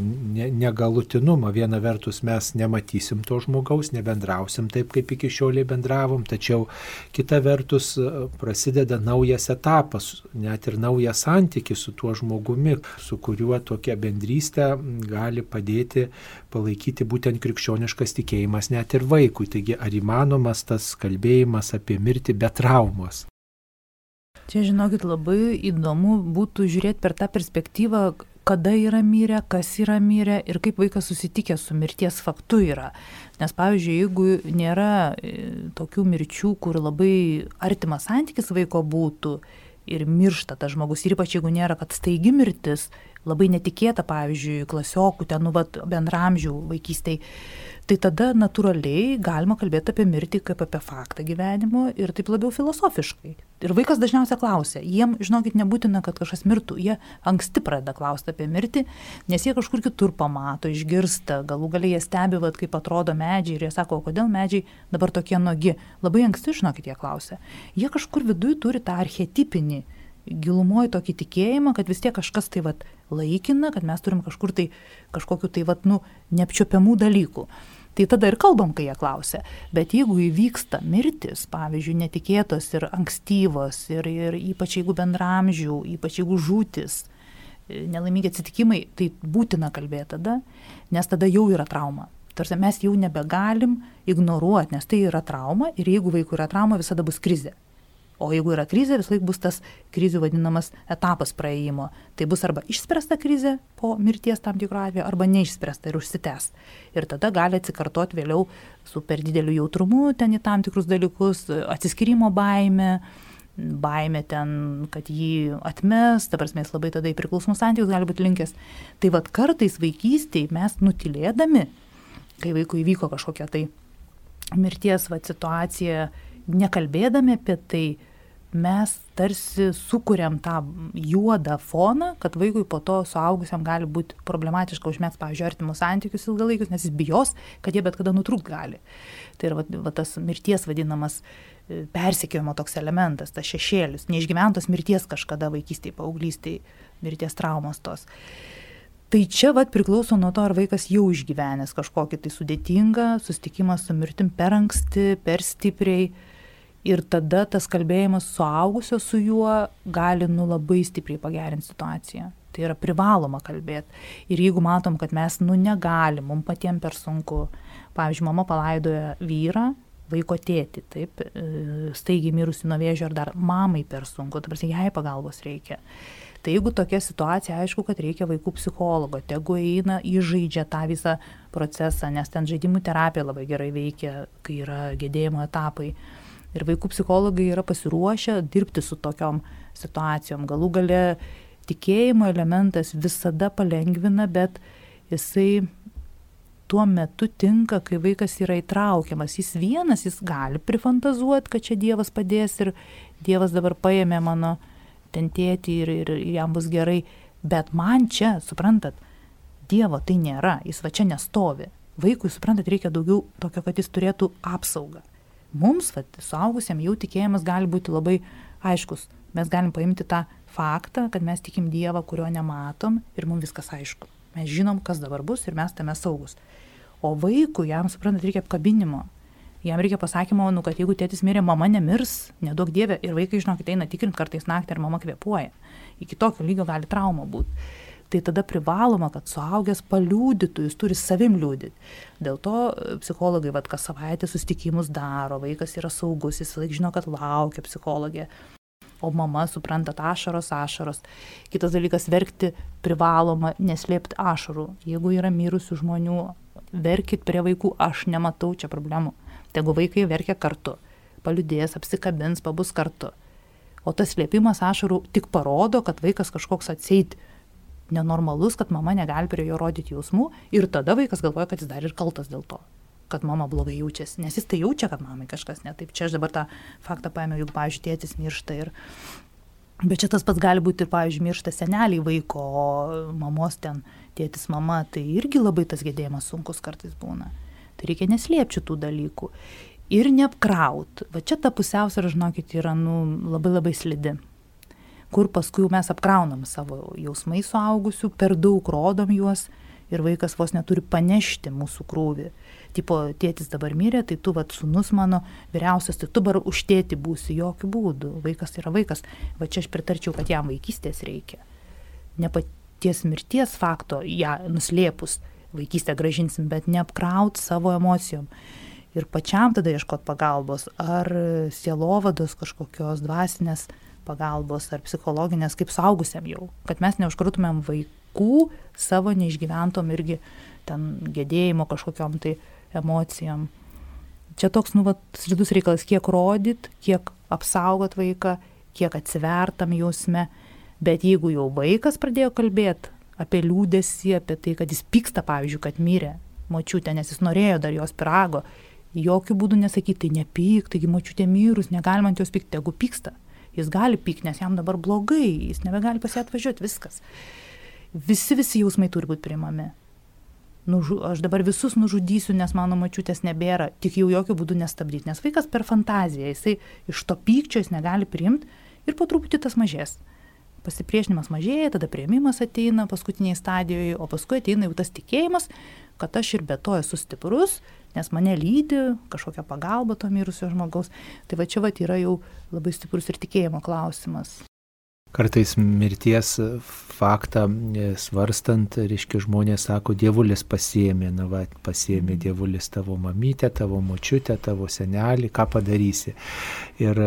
negalutinumą. Viena vertus mes nematysim to žmogaus, nebendrausim taip, kaip iki šioliai bendravom, tačiau kita vertus prasideda naujas etapas, net ir naujas santykis su tuo žmogumi, su kuriuo tokia bendrystė gali padėti palaikyti būtent krikščioniškas tikėjimas net ir vaikui. Taigi ar įmanomas tas kalbėjimas apie mirtį be traumos? Čia, žinokit, labai įdomu būtų žiūrėti per tą perspektyvą, kada yra mirę, kas yra mirę ir kaip vaikas susitikęs su mirties faktu yra. Nes, pavyzdžiui, jeigu nėra e, tokių mirčių, kur labai artimas santykis vaiko būtų ir miršta tas žmogus, ir ypač jeigu nėra, kad staigi mirtis, labai netikėta, pavyzdžiui, klasiokų, ten, nu, bendramžių vaikystėje, tai tada natūraliai galima kalbėti apie mirtį kaip apie faktą gyvenimo ir taip labiau filosofiškai. Ir vaikas dažniausiai klausia, jiem, žinokit, nebūtina, kad kažkas mirtų, jie anksti pradeda klausti apie mirtį, nes jie kažkur kitur pamato, išgirsta, galų galiai jie stebi, vat, kaip atrodo medžiai ir jie sako, kodėl medžiai dabar tokie nogi. Labai anksti, žinokit, jie klausia. Jie kažkur viduje turi tą archetipinį gilumoje tokį tikėjimą, kad vis tiek kažkas tai vat laikina, kad mes turim kažkur tai kažkokiu tai vat, nu, neapčiopiamų dalykų. Tai tada ir kalbam, kai jie klausia. Bet jeigu įvyksta mirtis, pavyzdžiui, netikėtos ir ankstyvos, ir, ir ypač jeigu bendramžių, ypač jeigu žūtis, e, nelaimingi atsitikimai, tai būtina kalbėti tada, nes tada jau yra trauma. Tarsi mes jau nebegalim ignoruoti, nes tai yra trauma ir jeigu vaikui yra trauma, visada bus krizė. O jeigu yra krizė, vis laik bus tas krizių vadinamas etapas praėjimo. Tai bus arba išspręsta krizė po mirties tam tikro atveju, arba neišspręsta ir užsitęs. Ir tada gali atsikartoti vėliau su per dideliu jautrumu ten į tam tikrus dalykus, atsiskirimo baime, baime ten, kad jį atmes, ta prasme, jis labai tada į priklausomus santykius gali būti linkęs. Tai vad kartais vaikystėje mes nutilėdami, kai vaikui įvyko kažkokia tai mirties va, situacija, nekalbėdami apie tai, mes tarsi sukūrėm tą juodą foną, kad vaikui po to suaugusiam gali būti problematiška užmėgs, pavyzdžiui, artimus santykius ilgalaikius, nes jis bijos, kad jie bet kada nutrūkt gali. Tai yra va, va, tas mirties vadinamas e, persikėjimo toks elementas, tas šešėlis, neišgyventos mirties kažkada vaikystėje, paauglystėje, mirties traumos tos. Tai čia vat priklauso nuo to, ar vaikas jau išgyvenęs kažkokį tai sudėtingą susitikimą su mirtim per anksti, per stipriai, ir tada tas kalbėjimas suaugusio su juo gali nu labai stipriai pagerinti situaciją. Tai yra privaloma kalbėti. Ir jeigu matom, kad mes nu negalim, mums patiems per sunku, pavyzdžiui, mama palaidoja vyrą, vaiko tėti, taip, e, staigiai mirusi nuo vėžio ar dar mamai per sunku, tarsi jai pagalbos reikia. Tai jeigu tokia situacija, aišku, kad reikia vaikų psichologo, tegu eina, įžaidžia tą visą procesą, nes ten žaidimų terapija labai gerai veikia, kai yra gedėjimo etapai. Ir vaikų psichologai yra pasiruošę dirbti su tokiom situacijom. Galų gale tikėjimo elementas visada palengvina, bet jisai tuo metu tinka, kai vaikas yra įtraukiamas. Jis vienas, jis gali prifantazuoti, kad čia Dievas padės ir Dievas dabar paėmė mano tentėti ir, ir, jam bus gerai. Bet man čia, suprantat, Dievo tai nėra, jis va čia nestovi. Vaikui, suprantat, reikia daugiau tokio, kad jis turėtų apsaugą mums, vat, suaugusiam, jau tikėjimas gali būti labai aiškus. Mes galim paimti tą faktą, kad mes tikim Dievą, kurio nematom ir mums viskas aišku. Mes žinom, kas dabar bus ir mes tame saugus. O vaikui, jam suprantat, reikia apkabinimo. Jam reikia pasakymo, nu, kad jeigu tėtis mirė, mama nemirs, nedaug dievė. Ir vaikai, žinokit, eina tikrint kartais naktį, ar mama kvepuoja. Iki tokio lygio gali trauma būti tai tada privaloma, kad suaugęs paliūdytų, jis turi savim liūdyti. Dėl to e, psichologai, vad, kas savaitę sustikimus daro, vaikas yra saugus, jis laik žino, kad laukia psichologė. O mama supranta ašaros, ašaros. Kitas dalykas - verkti privaloma, neslėpti ašarų. Jeigu yra mirusių žmonių, verkit prie vaikų, aš nematau čia problemų. Tegu vaikai verkia kartu, paliudės, apsikabins, pabus kartu. O tas slėpimas ašarų tik parodo, kad vaikas kažkoks atseit nenormalus, kad mama negali prie jo rodyti jausmų ir tada vaikas galvoja, kad jis dar ir kaltas dėl to kad mama blogai jaučiasi, nes jis tai jaučia, kad mamai kažkas ne taip. Čia aš dabar tą faktą paėmiau, juk, pavyzdžiui, tėtis miršta ir... Bet čia tas pats gali būti ir, pavyzdžiui, miršta seneliai vaiko, o mamos ten tėtis mama, tai irgi labai tas gedėjimas sunkus kartais būna. Tai reikia neslėpti tų dalykų. Ir neapkraut. Va čia ta pusiausvėra, žinokit, yra nu, labai labai slidi kur paskui mes apkraunam savo jausmais suaugusių, per daug rodom juos ir vaikas vos neturi panešti mūsų krūvį. Tipo, tėtis dabar mirė, tai tu, vad, sunus mano vyriausias, tai tu dabar už tėti būsi, jokių būdų. Vaikas yra vaikas. Va čia aš pritarčiau, kad jam vaikystės reikia. Ne paties mirties fakto ją nuslėpus vaikystę gražinsim, bet neapkraut savo emocijom. Ir pačiam tada ieškot pagalbos, ar sielovados kažkokios dvasinės pagalbos, ar psichologinės, kaip saugusiam jau, kad mes neužkrutumėm vaikų savo neišgyventom irgi ten gedėjimo kažkokiam tai emocijom. Čia toks, nu, vat, slidus reikalas, kiek rodyt, kiek apsaugot vaiką, kiek atsivertam jausme, bet jeigu jau vaikas pradėjo kalbėti apie liūdėsi, apie tai, kad jis pyksta, pavyzdžiui, kad mirė močiutė, nes jis norėjo dar jos pirago, jokių būdų nesakyti, tai nepyk, taigi močiutė mirus, negalima ant jos pykti, jeigu pyksta. Jis gali pykti, nes jam dabar blogai, jis nebegali pas ją atvažiuoti, viskas. Visi, visi jausmai turi būti priimami nužu, aš dabar visus nužudysiu, nes mano mačiutės nebėra, tik jau jokių būdų nestabdyti, nes vaikas per fantaziją, jisai iš to pykčio jis negali priimti ir po truputį tas mažės. Pasipriešinimas mažėja, tada prieimimas ateina paskutiniai stadijoje, o paskui ateina jau tas tikėjimas, kad aš ir be to esu stiprus, nes mane lydi kažkokia pagalba to mirusio žmogaus. Tai va čia va yra jau labai stiprus ir tikėjimo klausimas. Kartais mirties faktą e, svarstant, reiškia, žmonės sako, dievulis pasiemė, na, va, pasiemė dievulis tavo mamytę, tavo močiutę, tavo senelį, ką padarysi. Ir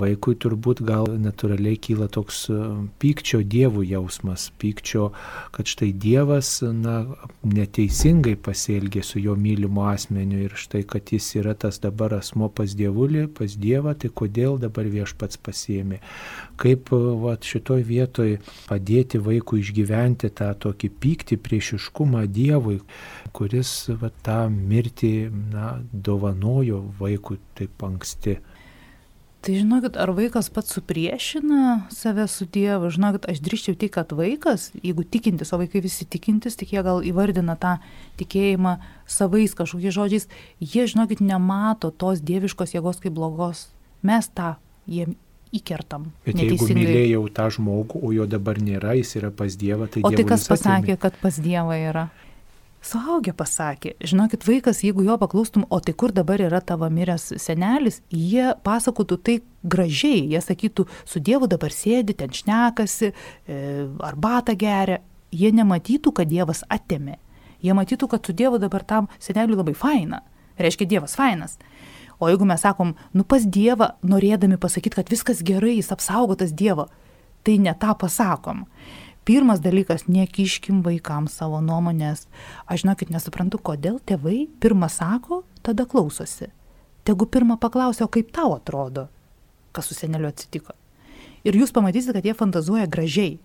vaikui turbūt gal natūraliai kyla toks e, pykčio dievų jausmas, pykčio, kad štai dievas, na, neteisingai pasielgė su jo mylimu asmeniu ir štai, kad jis yra tas dabar asmo pas dievulį, pas dievą, tai kodėl dabar viešpats pasiemė. Kaip vat, šitoj vietoj padėti vaikui išgyventi tą tokį pyktį, priešiškumą Dievui, kuris vat, tą mirtį na, dovanojo vaikui taip anksti. Tai žinokit, ar vaikas pats supriešina save su Dievu? Žinokit, aš drįščiau tik, kad vaikas, jeigu tikintis, o vaikai visi tikintis, tik jie gal įvardina tą tikėjimą savais kažkokiais žodžiais, jie, žinokit, nemato tos dieviškos jėgos kaip blogos. Mes tą jiem įkertam. Bet jeigu mylėjau tą žmogų, o jo dabar nėra, jis yra pas Dievą, tai... O tai kas pasakė, atėmė. kad pas Dievą yra? Suaugę pasakė, žinokit, vaikas, jeigu jo paklaustum, o tai kur dabar yra tavo miręs senelis, jie pasakotų tai gražiai, jie sakytų, su Dievu dabar sėdi, ten šnekasi, e, arbatą geria, jie nematytų, kad Dievas atėmė, jie matytų, kad su Dievu dabar tam seneliui labai faina, reiškia Dievas fainas. O jeigu mes sakom, nu pas Dievą, norėdami pasakyti, kad viskas gerai, jis apsaugotas Dievo, tai ne tą pasakom. Pirmas dalykas, nekiškim vaikams savo nuomonės. Aš žinokit, nesuprantu, kodėl tėvai pirmą sako, tada klausosi. Tegu pirmą paklausia, o kaip tau atrodo, kas su seneliu atsitiko. Ir jūs pamatysite, kad jie fantazuoja gražiai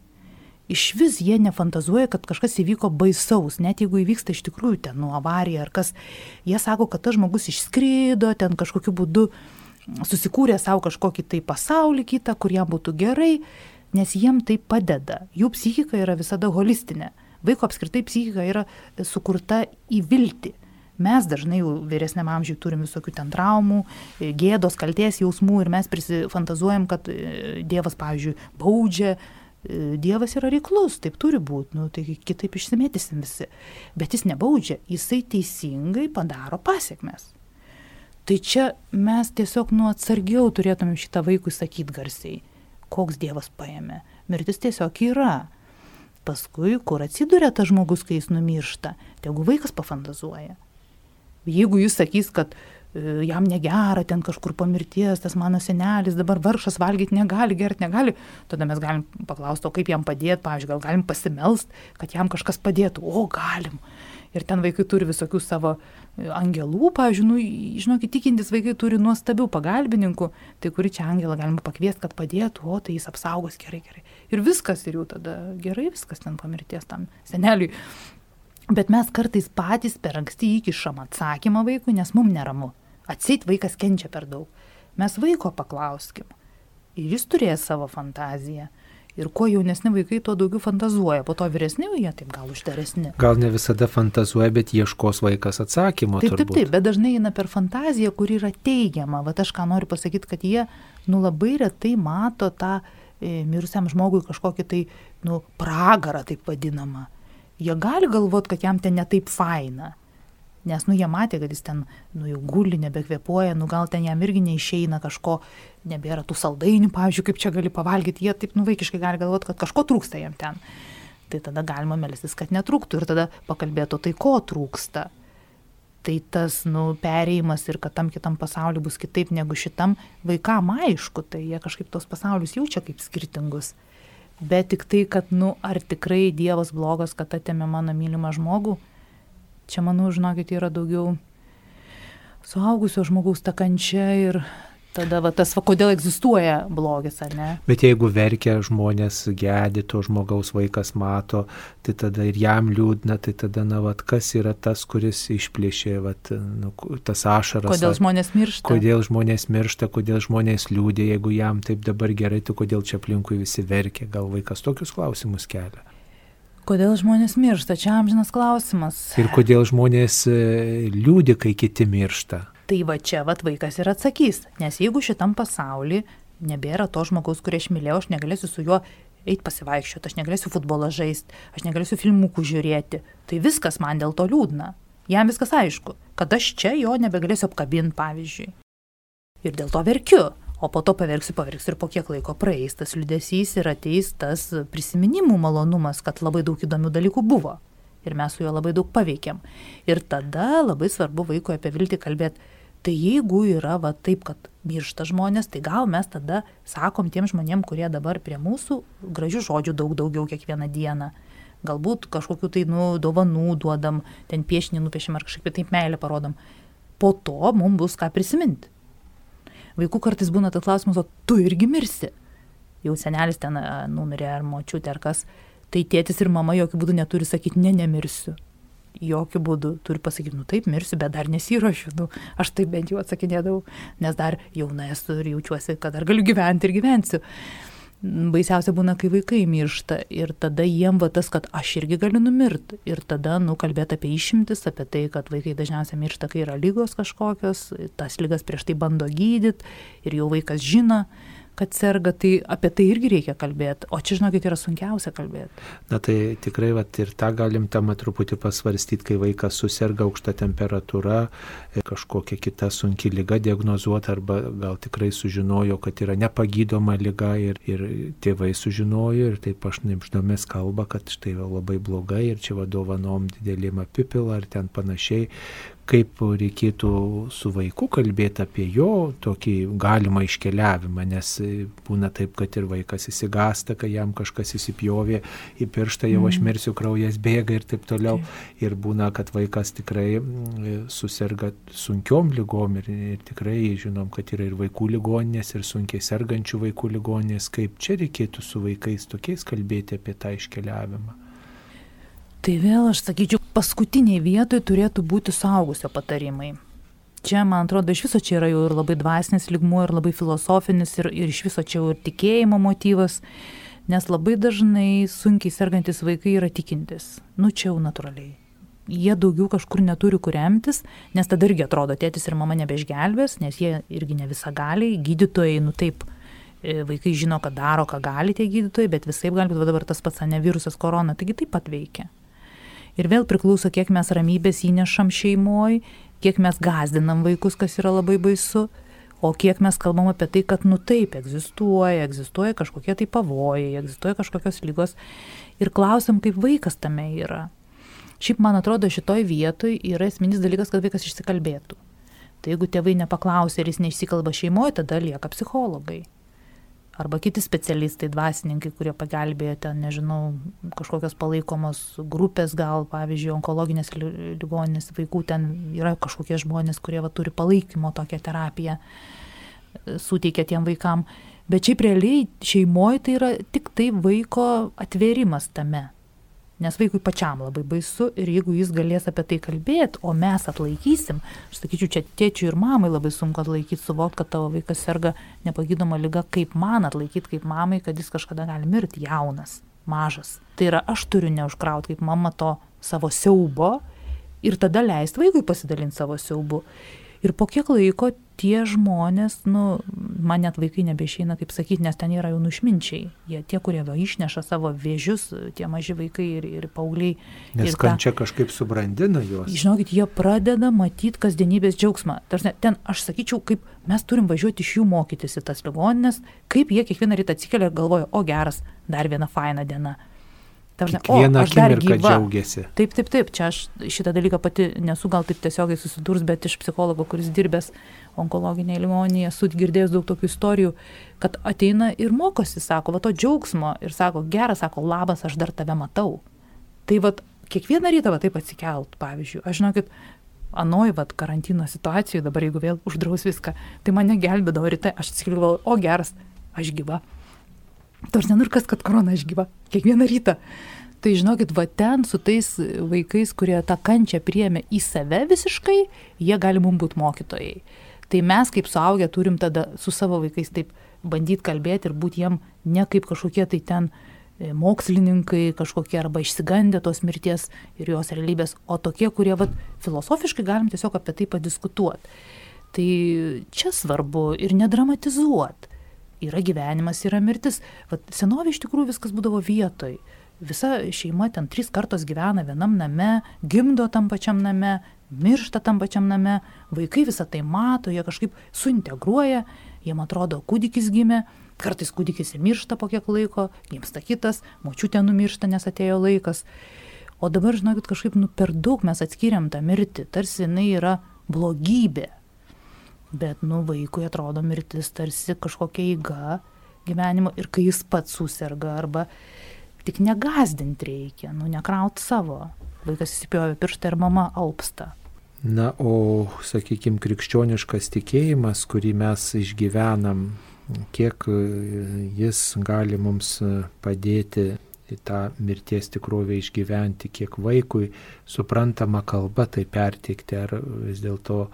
iš vis jie nefantazuoja, kad kažkas įvyko baisaus, net jeigu įvyksta iš tikrųjų ten nu avarija ar kas. Jie sako, kad tas žmogus išskrydo, ten kažkokiu būdu susikūrė savo kažkokį tai pasaulį kitą, kur jam būtų gerai, nes jiem tai padeda. Jų psichika yra visada holistinė. Vaiko apskritai psichika yra sukurta į viltį. Mes dažnai jau vyresniam amžiui turim visokių ten traumų, gėdos, kalties jausmų ir mes prisifantazuojam, kad e, Dievas, pavyzdžiui, baudžia, Dievas yra reiklus, taip turi būti, nu, tai kitaip išsimėtysim visi. Bet jis nebaudžia, jisai teisingai padaro pasiekmes. Tai čia mes tiesiog nuo atsargiau turėtumėm šitą vaikui sakyti garsiai, koks Dievas paėmė. Mirtis tiesiog yra. Paskui, kur atsiduria tas žmogus, kai jis numiršta, tegu vaikas pafantazuoja. Jeigu jis sakys, kad E, jam negera ten kažkur po mirties, tas mano senelis dabar vargšas valgyti negali, gerti negali, tada mes galim paklausti, o kaip jam padėti, pavyzdžiui, gal galim pasimelst, kad jam kažkas padėtų, o galim. Ir ten vaikai turi visokių savo e, angelų, pavyzdžiui, nu, žinokit, tikintis vaikai turi nuostabių pagalbininkų, tai kuri čia angelą galima pakviesti, kad padėtų, o tai jis apsaugos gerai, gerai. Ir viskas, ir jau tada gerai viskas ten po mirties tam seneliui. Bet mes kartais patys per anksti įkišam atsakymą vaikui, nes mums neramu. Atsit vaikas kenčia per daug. Mes vaiko paklauskim. Ir jis turės savo fantaziją. Ir kuo jaunesni vaikai, tuo daugiau fantazuoja, po to vyresni jie taip gal uždaresni. Gal ne visada fantazuoja, bet ieškos vaikas atsakymo. Taip, turbūt. taip, taip, bet dažnai eina per fantaziją, kur yra teigiama. Vat aš ką noriu pasakyti, kad jie, nu labai retai mato tą e, mirusiam žmogui kažkokį tai, nu, pragarą taip vadinamą. jie gali galvoti, kad jam ten netaip faina. Nes, nu, jie matė, kad jis ten, nu, jau guli, nebekvepuoja, nu, gal ten jam irgi neišeina kažko, nebėra tų saldainių, pavyzdžiui, kaip čia gali pavalgyti, jie taip, nu, vaikiškai gali galvoti, kad kažko trūksta jam ten. Tai tada galima melstis, kad netrūktų ir tada pakalbėtų, tai ko trūksta. Tai tas, nu, perėjimas ir kad tam kitam pasauliu bus kitaip negu šitam, vaikam aišku, tai jie kažkaip tos pasaulius jaučia kaip skirtingus. Bet tik tai, kad, nu, ar tikrai Dievas blogas, kad atėmė mano mylimą žmogų, Čia, manau, žinokit, yra daugiau suaugusio žmogaus ta kančia ir tada va, tas, va, kodėl egzistuoja blogis, ar ne? Bet jeigu verkia žmonės, gedi, to žmogaus vaikas mato, tai tada ir jam liūdna, tai tada, na, va, kas yra tas, kuris išplėšė, va, nu, tas ašaras. Kodėl žmonės miršta? Kodėl žmonės miršta, kodėl žmonės liūdė, jeigu jam taip dabar gerai, tai kodėl čia aplinkui visi verkia, gal vaikas tokius klausimus kelia. Kodėl žmonės miršta? Čia amžinas klausimas. Ir kodėl žmonės e, liūdi, kai kiti miršta? Tai va čia vat vaikas ir atsakys. Nes jeigu šitam pasaulyje nebėra to žmogaus, kurį aš mylėjau, aš negalėsiu su juo eiti pasivaikščioti, aš negalėsiu futbolą žaisti, aš negalėsiu filmukų žiūrėti. Tai viskas man dėl to liūdna. Jam viskas aišku, kad aš čia jo nebegalėsiu apkabinti, pavyzdžiui. Ir dėl to verkiu o po to paverksiu, paverksiu ir po kiek laiko praeis tas liudesys ir ateis tas prisiminimų malonumas, kad labai daug įdomių dalykų buvo. Ir mes su juo labai daug paveikėm. Ir tada labai svarbu vaikui apie viltį kalbėti. Tai jeigu yra va taip, kad miršta žmonės, tai gal mes tada sakom tiem žmonėm, kurie dabar prie mūsų gražių žodžių daug daugiau kiekvieną dieną. Galbūt kažkokiu tai, nu, dovanų duodam, ten piešinį nupiešim ar kažkaip taip meilę parodom. Po to mums bus ką prisiminti vaikų kartais būna tas klausimas, o tu irgi mirsi. Jau senelis ten numirė ar močiutė ar kas. Tai tėtis ir mama jokių būdų neturi sakyti, ne, nemirsiu. Jokių būdų turi pasakyti, nu taip, mirsiu, bet dar nesiuošiu. Nu, aš taip bent jau atsakinėdavau, nes dar jauna esu ir jaučiuosi, kad dar galiu gyventi ir gyvensiu baisiausia būna, kai vaikai miršta ir tada jiem va tas, kad aš irgi galiu numirti. Ir tada, nu, kalbėti apie išimtis, apie tai, kad vaikai dažniausiai miršta, kai yra lygos kažkokios, tas lygas prieš tai bando gydyti ir jau vaikas žino, kad serga, tai apie tai irgi reikia kalbėti. O čia, žinokit, yra sunkiausia kalbėti. Na tai tikrai, vat, ir tą galim temą truputį pasvarstyti, kai vaikas susirga aukšta temperatūra, e, kažkokia kita sunki lyga diagnozuota arba gal tikrai sužinojo, kad yra nepagydoma lyga ir, ir tėvai sužinojo ir taip aš nemždomis kalba, kad štai labai blogai ir čia vadovanom didelėm apipilą ar ten panašiai, kaip reikėtų su vaiku kalbėti apie jo tokį galimą iškeliavimą, nes būna taip, kad ir vaikas įsigasta, kai jam kažkas įsipjovė į pirštą, jau aš mhm. mirsiu, kraujas bėga ir taip toliau. Ir būna, kad vaikas tikrai mm, susirga sunkiom lygom ir, ir tikrai žinom, kad yra ir vaikų ligoninės, ir sunkiai sergančių vaikų ligoninės, kaip čia reikėtų su vaikais tokiais kalbėti apie tą iškeliavimą. Tai vėl aš sakyčiau, paskutiniai vietoj turėtų būti saugusio patarimai. Čia, man atrodo, iš viso čia yra jau ir labai dvasinis ligmuo, ir labai filosofinis, ir, ir iš viso čia jau ir tikėjimo motyvas, nes labai dažnai sunkiai sergantis vaikai yra tikintis. Nu, čia jau natūraliai. Jie daugiau kažkur neturi kur remtis, nes tada irgi atrodo, tėtis ir mama nebeišgelbės, nes jie irgi ne visą gali, gydytojai, nu taip, e, vaikai žino, kad daro, ką gali tie gydytojai, bet visai gali būti dabar tas pats, ne virusas korona, taigi taip pat veikia. Ir vėl priklauso, kiek mes ramybės įnešam šeimoje, kiek mes gazdinam vaikus, kas yra labai baisu, o kiek mes kalbam apie tai, kad nu taip egzistuoja, egzistuoja kažkokie tai pavojai, egzistuoja kažkokios lygos ir klausim, kaip vaikas tame yra. Šiaip man atrodo, šitoj vietoj yra esminis dalykas, kad vaikas išsikalbėtų. Tai jeigu tėvai nepaklausia ir jis neišsikalba šeimoje, tada lieka psichologai arba kiti specialistai, dvasininkai, kurie pagelbėjo ten, nežinau, kažkokios palaikomos grupės, gal, pavyzdžiui, onkologinės ligoninės vaikų, ten yra kažkokie žmonės, kurie va, turi palaikymo tokią terapiją, e, suteikia tiem vaikam. Bet šiaip realiai šeimoje tai yra tik tai vaiko atvėrimas tame. Nes vaikui pačiam labai baisu ir jeigu jis galės apie tai kalbėti, o mes atlaikysim, aš sakyčiau, čia tėčiui ir mamai labai sunku atlaikyti, suvokti, kad tavo vaikas serga nepagydoma lyga, kaip man atlaikyti, kaip mamai, kad jis kažkada gali mirti jaunas, mažas. Tai yra, aš turiu neužkrauti kaip mama to savo siaubo ir tada leisti vaikui pasidalinti savo siaubu. Ir po kiek laiko tie žmonės, nu, man net vaikai nebeišeina, kaip sakyti, nes ten yra jau nušminčiai. Jie tie, kurie va išneša savo vėžius, tie maži vaikai ir, ir paaugliai. Nes kančia ta, kažkaip subrandina juos. Žinokit, jie pradeda matyti kasdienybės džiaugsmą. Tarsi, ten aš sakyčiau, kaip mes turim važiuoti iš jų mokytis į tas ligoninės, kaip jie kiekvieną rytą atsikelia ir galvoja, o geras, dar viena faina diena. Kiekvieną akimirką džiaugiasi. Taip, taip, taip, čia aš šitą dalyką pati nesu gal taip tiesiogiai susidurs, bet iš psichologo, kuris dirbęs onkologinėje ligoninėje, esu girdėjęs daug tokių istorijų, kad ateina ir mokosi, sako, va to džiaugsmo ir sako, geras, sako, labas, aš dar tave matau. Tai va, kiekvieną rytą va taip atsikelt, pavyzdžiui, aš žinokit, anoj, va, karantino situacijoje, dabar jeigu vėl uždraus viską, tai mane gelbėdavo ryte, aš atsikėliau, o geras, aš gyva Tors nenur kas, kad korona aš gyva. Kiekvieną rytą. Tai žinokit, va ten su tais vaikais, kurie tą kančią priemė į save visiškai, jie gali mums būti mokytojai. Tai mes kaip suaugę turim tada su savo vaikais taip bandyti kalbėti ir būti jiem ne kaip kažkokie tai ten e, mokslininkai kažkokie arba išsigandę tos mirties ir jos realybės, o tokie, kurie vat, filosofiškai galim tiesiog apie tai padiskutuoti. Tai čia svarbu ir nedramatizuoti yra gyvenimas, yra mirtis. Vat senovė iš tikrųjų viskas būdavo vietoj. Visa šeima ten trys kartos gyvena vienam name, gimdo tam pačiam name, miršta tam pačiam name, vaikai visą tai mato, jie kažkaip suintegruoja, jiem atrodo, kūdikis gimė, kartais kūdikis ir miršta po kiek laiko, gimsta kitas, močiutė numiršta, nes atėjo laikas. O dabar, žinokit, kažkaip nu, per daug mes atskiriam tą mirtį, tarsi jinai yra blogybė, bet nu vaikui atrodo mirtis tarsi kažkokia eiga gyvenimo ir kai jis pats susirga arba tik negazdint reikia, nu nekraut savo. Vaikas įsipjovė pirštą ir mama alpsta. Na, o, sakykime, krikščioniškas tikėjimas, kurį mes išgyvenam, kiek jis gali mums padėti į tą mirties tikrovę išgyventi, kiek vaikui suprantama kalba tai perteikti, ar vis dėlto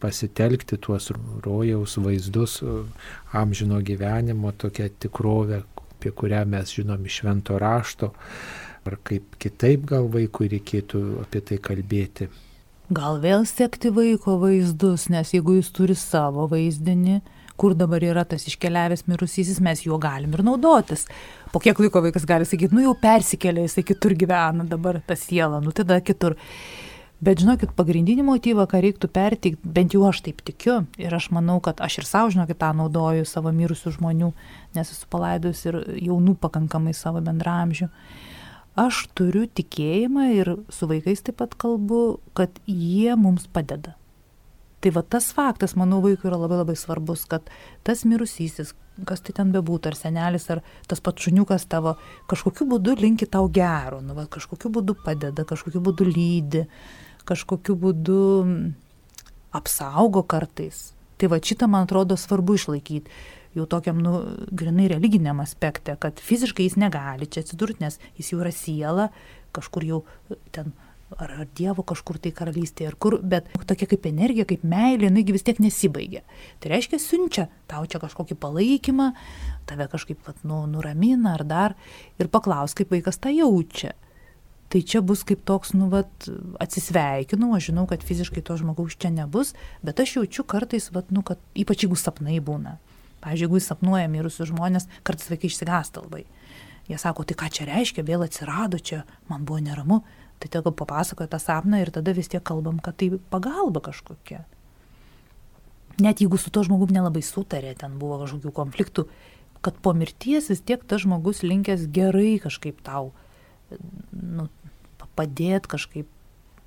pasitelkti tuos rojaus vaizdus amžino gyvenimo, tokią tikrovę, apie kurią mes žinom iš švento rašto, ar kaip kitaip gal vaikui reikėtų apie tai kalbėti. Gal vėl sekti vaiko vaizdus, nes jeigu jis turi savo vaizdinį, kur dabar yra tas iškeliavęs mirusysis, mes juo galim ir naudotis. Po kiek laiko vaikas gali sakyti, nu jau persikėlė, jisai kitur gyvena, dabar ta siela, nu tada kitur. Bet žinokit, pagrindinį motyvą, ką reiktų perteikti, bent jau aš taip tikiu ir aš manau, kad aš ir savo, žinokit, tą naudoju savo mirusių žmonių, nes esu palaidus ir jaunų pakankamai savo bendramžių. Aš turiu tikėjimą ir su vaikais taip pat kalbu, kad jie mums padeda. Tai va tas faktas, manau, vaikui yra labai labai svarbus, kad tas mirusysis, kas tai ten bebūtų, ar senelis, ar tas pats šuniukas tavo, kažkokiu būdu linki tau gero, nu, va, kažkokiu būdu padeda, kažkokiu būdu lydi, kažkokiu būdu apsaugo kartais. Tai va šitą, man atrodo, svarbu išlaikyti jau tokiam, nu, grinai religiniam aspekte, kad fiziškai jis negali čia atsidurti, nes jis jau yra siela, kažkur jau ten, ar, ar Dievo kažkur tai karalystėje, ar kur, bet tokia kaip energija, kaip meilė, jinai vis tiek nesibaigia. Tai reiškia, siunčia tau čia kažkokį palaikymą, tave kažkaip, vat, nu, nuramina ar dar ir paklaus, kaip vaikas tą jaučia tai čia bus kaip toks, nu, vat, atsisveikinu, aš žinau, kad fiziškai to žmogaus čia nebus, bet aš jaučiu kartais, vat, nu, kad ypač jeigu sapnai būna. Pavyzdžiui, jeigu sapnuoja mirusius žmonės, kartais vaikai išsigąsta labai. Jie sako, tai ką čia reiškia, vėl atsirado čia, man buvo neramu, tai tegu papasakoja tą sapną ir tada vis tiek kalbam, kad tai pagalba kažkokia. Net jeigu su to žmogum nelabai sutarė, ten buvo kažkokių konfliktų, kad po mirties vis tiek tas žmogus linkęs gerai kažkaip tau nu, padėti kažkaip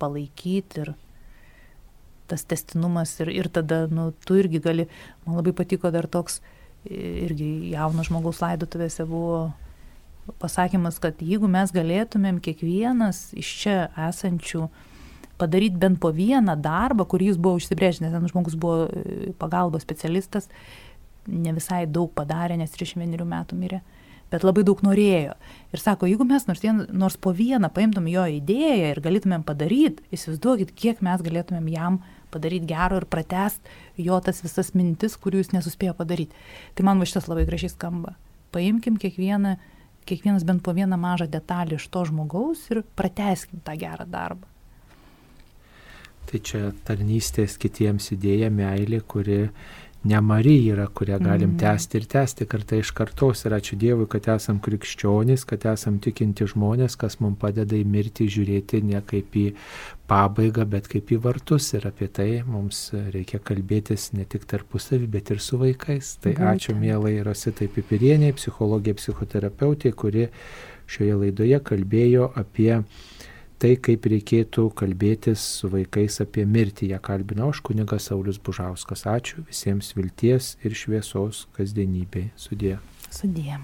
palaikyti ir tas testinumas ir, ir tada, nu, tu irgi gali, man labai patiko dar toks, irgi jauno žmogaus laidotuvėse buvo pasakymas, kad jeigu mes galėtumėm kiekvienas iš čia esančių padaryti bent po vieną darbą, kurį jis buvo užsibrėžęs, nes žmogus buvo pagalbos specialistas, ne visai daug padarė, nes 31 metų mirė. Mhm bet labai daug norėjo. Ir sako, jeigu mes nors, vien, nors po vieną paimtum jo idėją ir galėtumėm padaryti, įsivaizduokit, kiek mes galėtumėm jam padaryti gero ir pratest jo tas visas mintis, kurių jis nesuspėjo padaryti. Tai man va šitas labai gražiai skamba. Paimkim kiekvieną, kiekvienas bent po vieną mažą detalį iš to žmogaus ir prateskim tą gerą darbą. Tai čia tarnystės kitiems idėja, meilė, kuri ne Marija yra, kurią galim mm. tęsti ir tęsti kartą iš kartos. Ir ačiū Dievui, kad esam krikščionys, kad esam tikinti žmonės, kas mums padeda į mirtį žiūrėti ne kaip į pabaigą, bet kaip į vartus. Ir apie tai mums reikia kalbėtis ne tik tarpusavį, bet ir su vaikais. Tai Būtent. ačiū mielai Rositai Pipirieniai, psichologija, psichoterapeutė, kuri šioje laidoje kalbėjo apie tai, kaip reikėtų kalbėtis su vaikais apie mirtį. ją kalbino aš kunigas Saulis Bužauskas. Ačiū visiems vilties ir šviesos kasdienybei. Sudė. Sudė.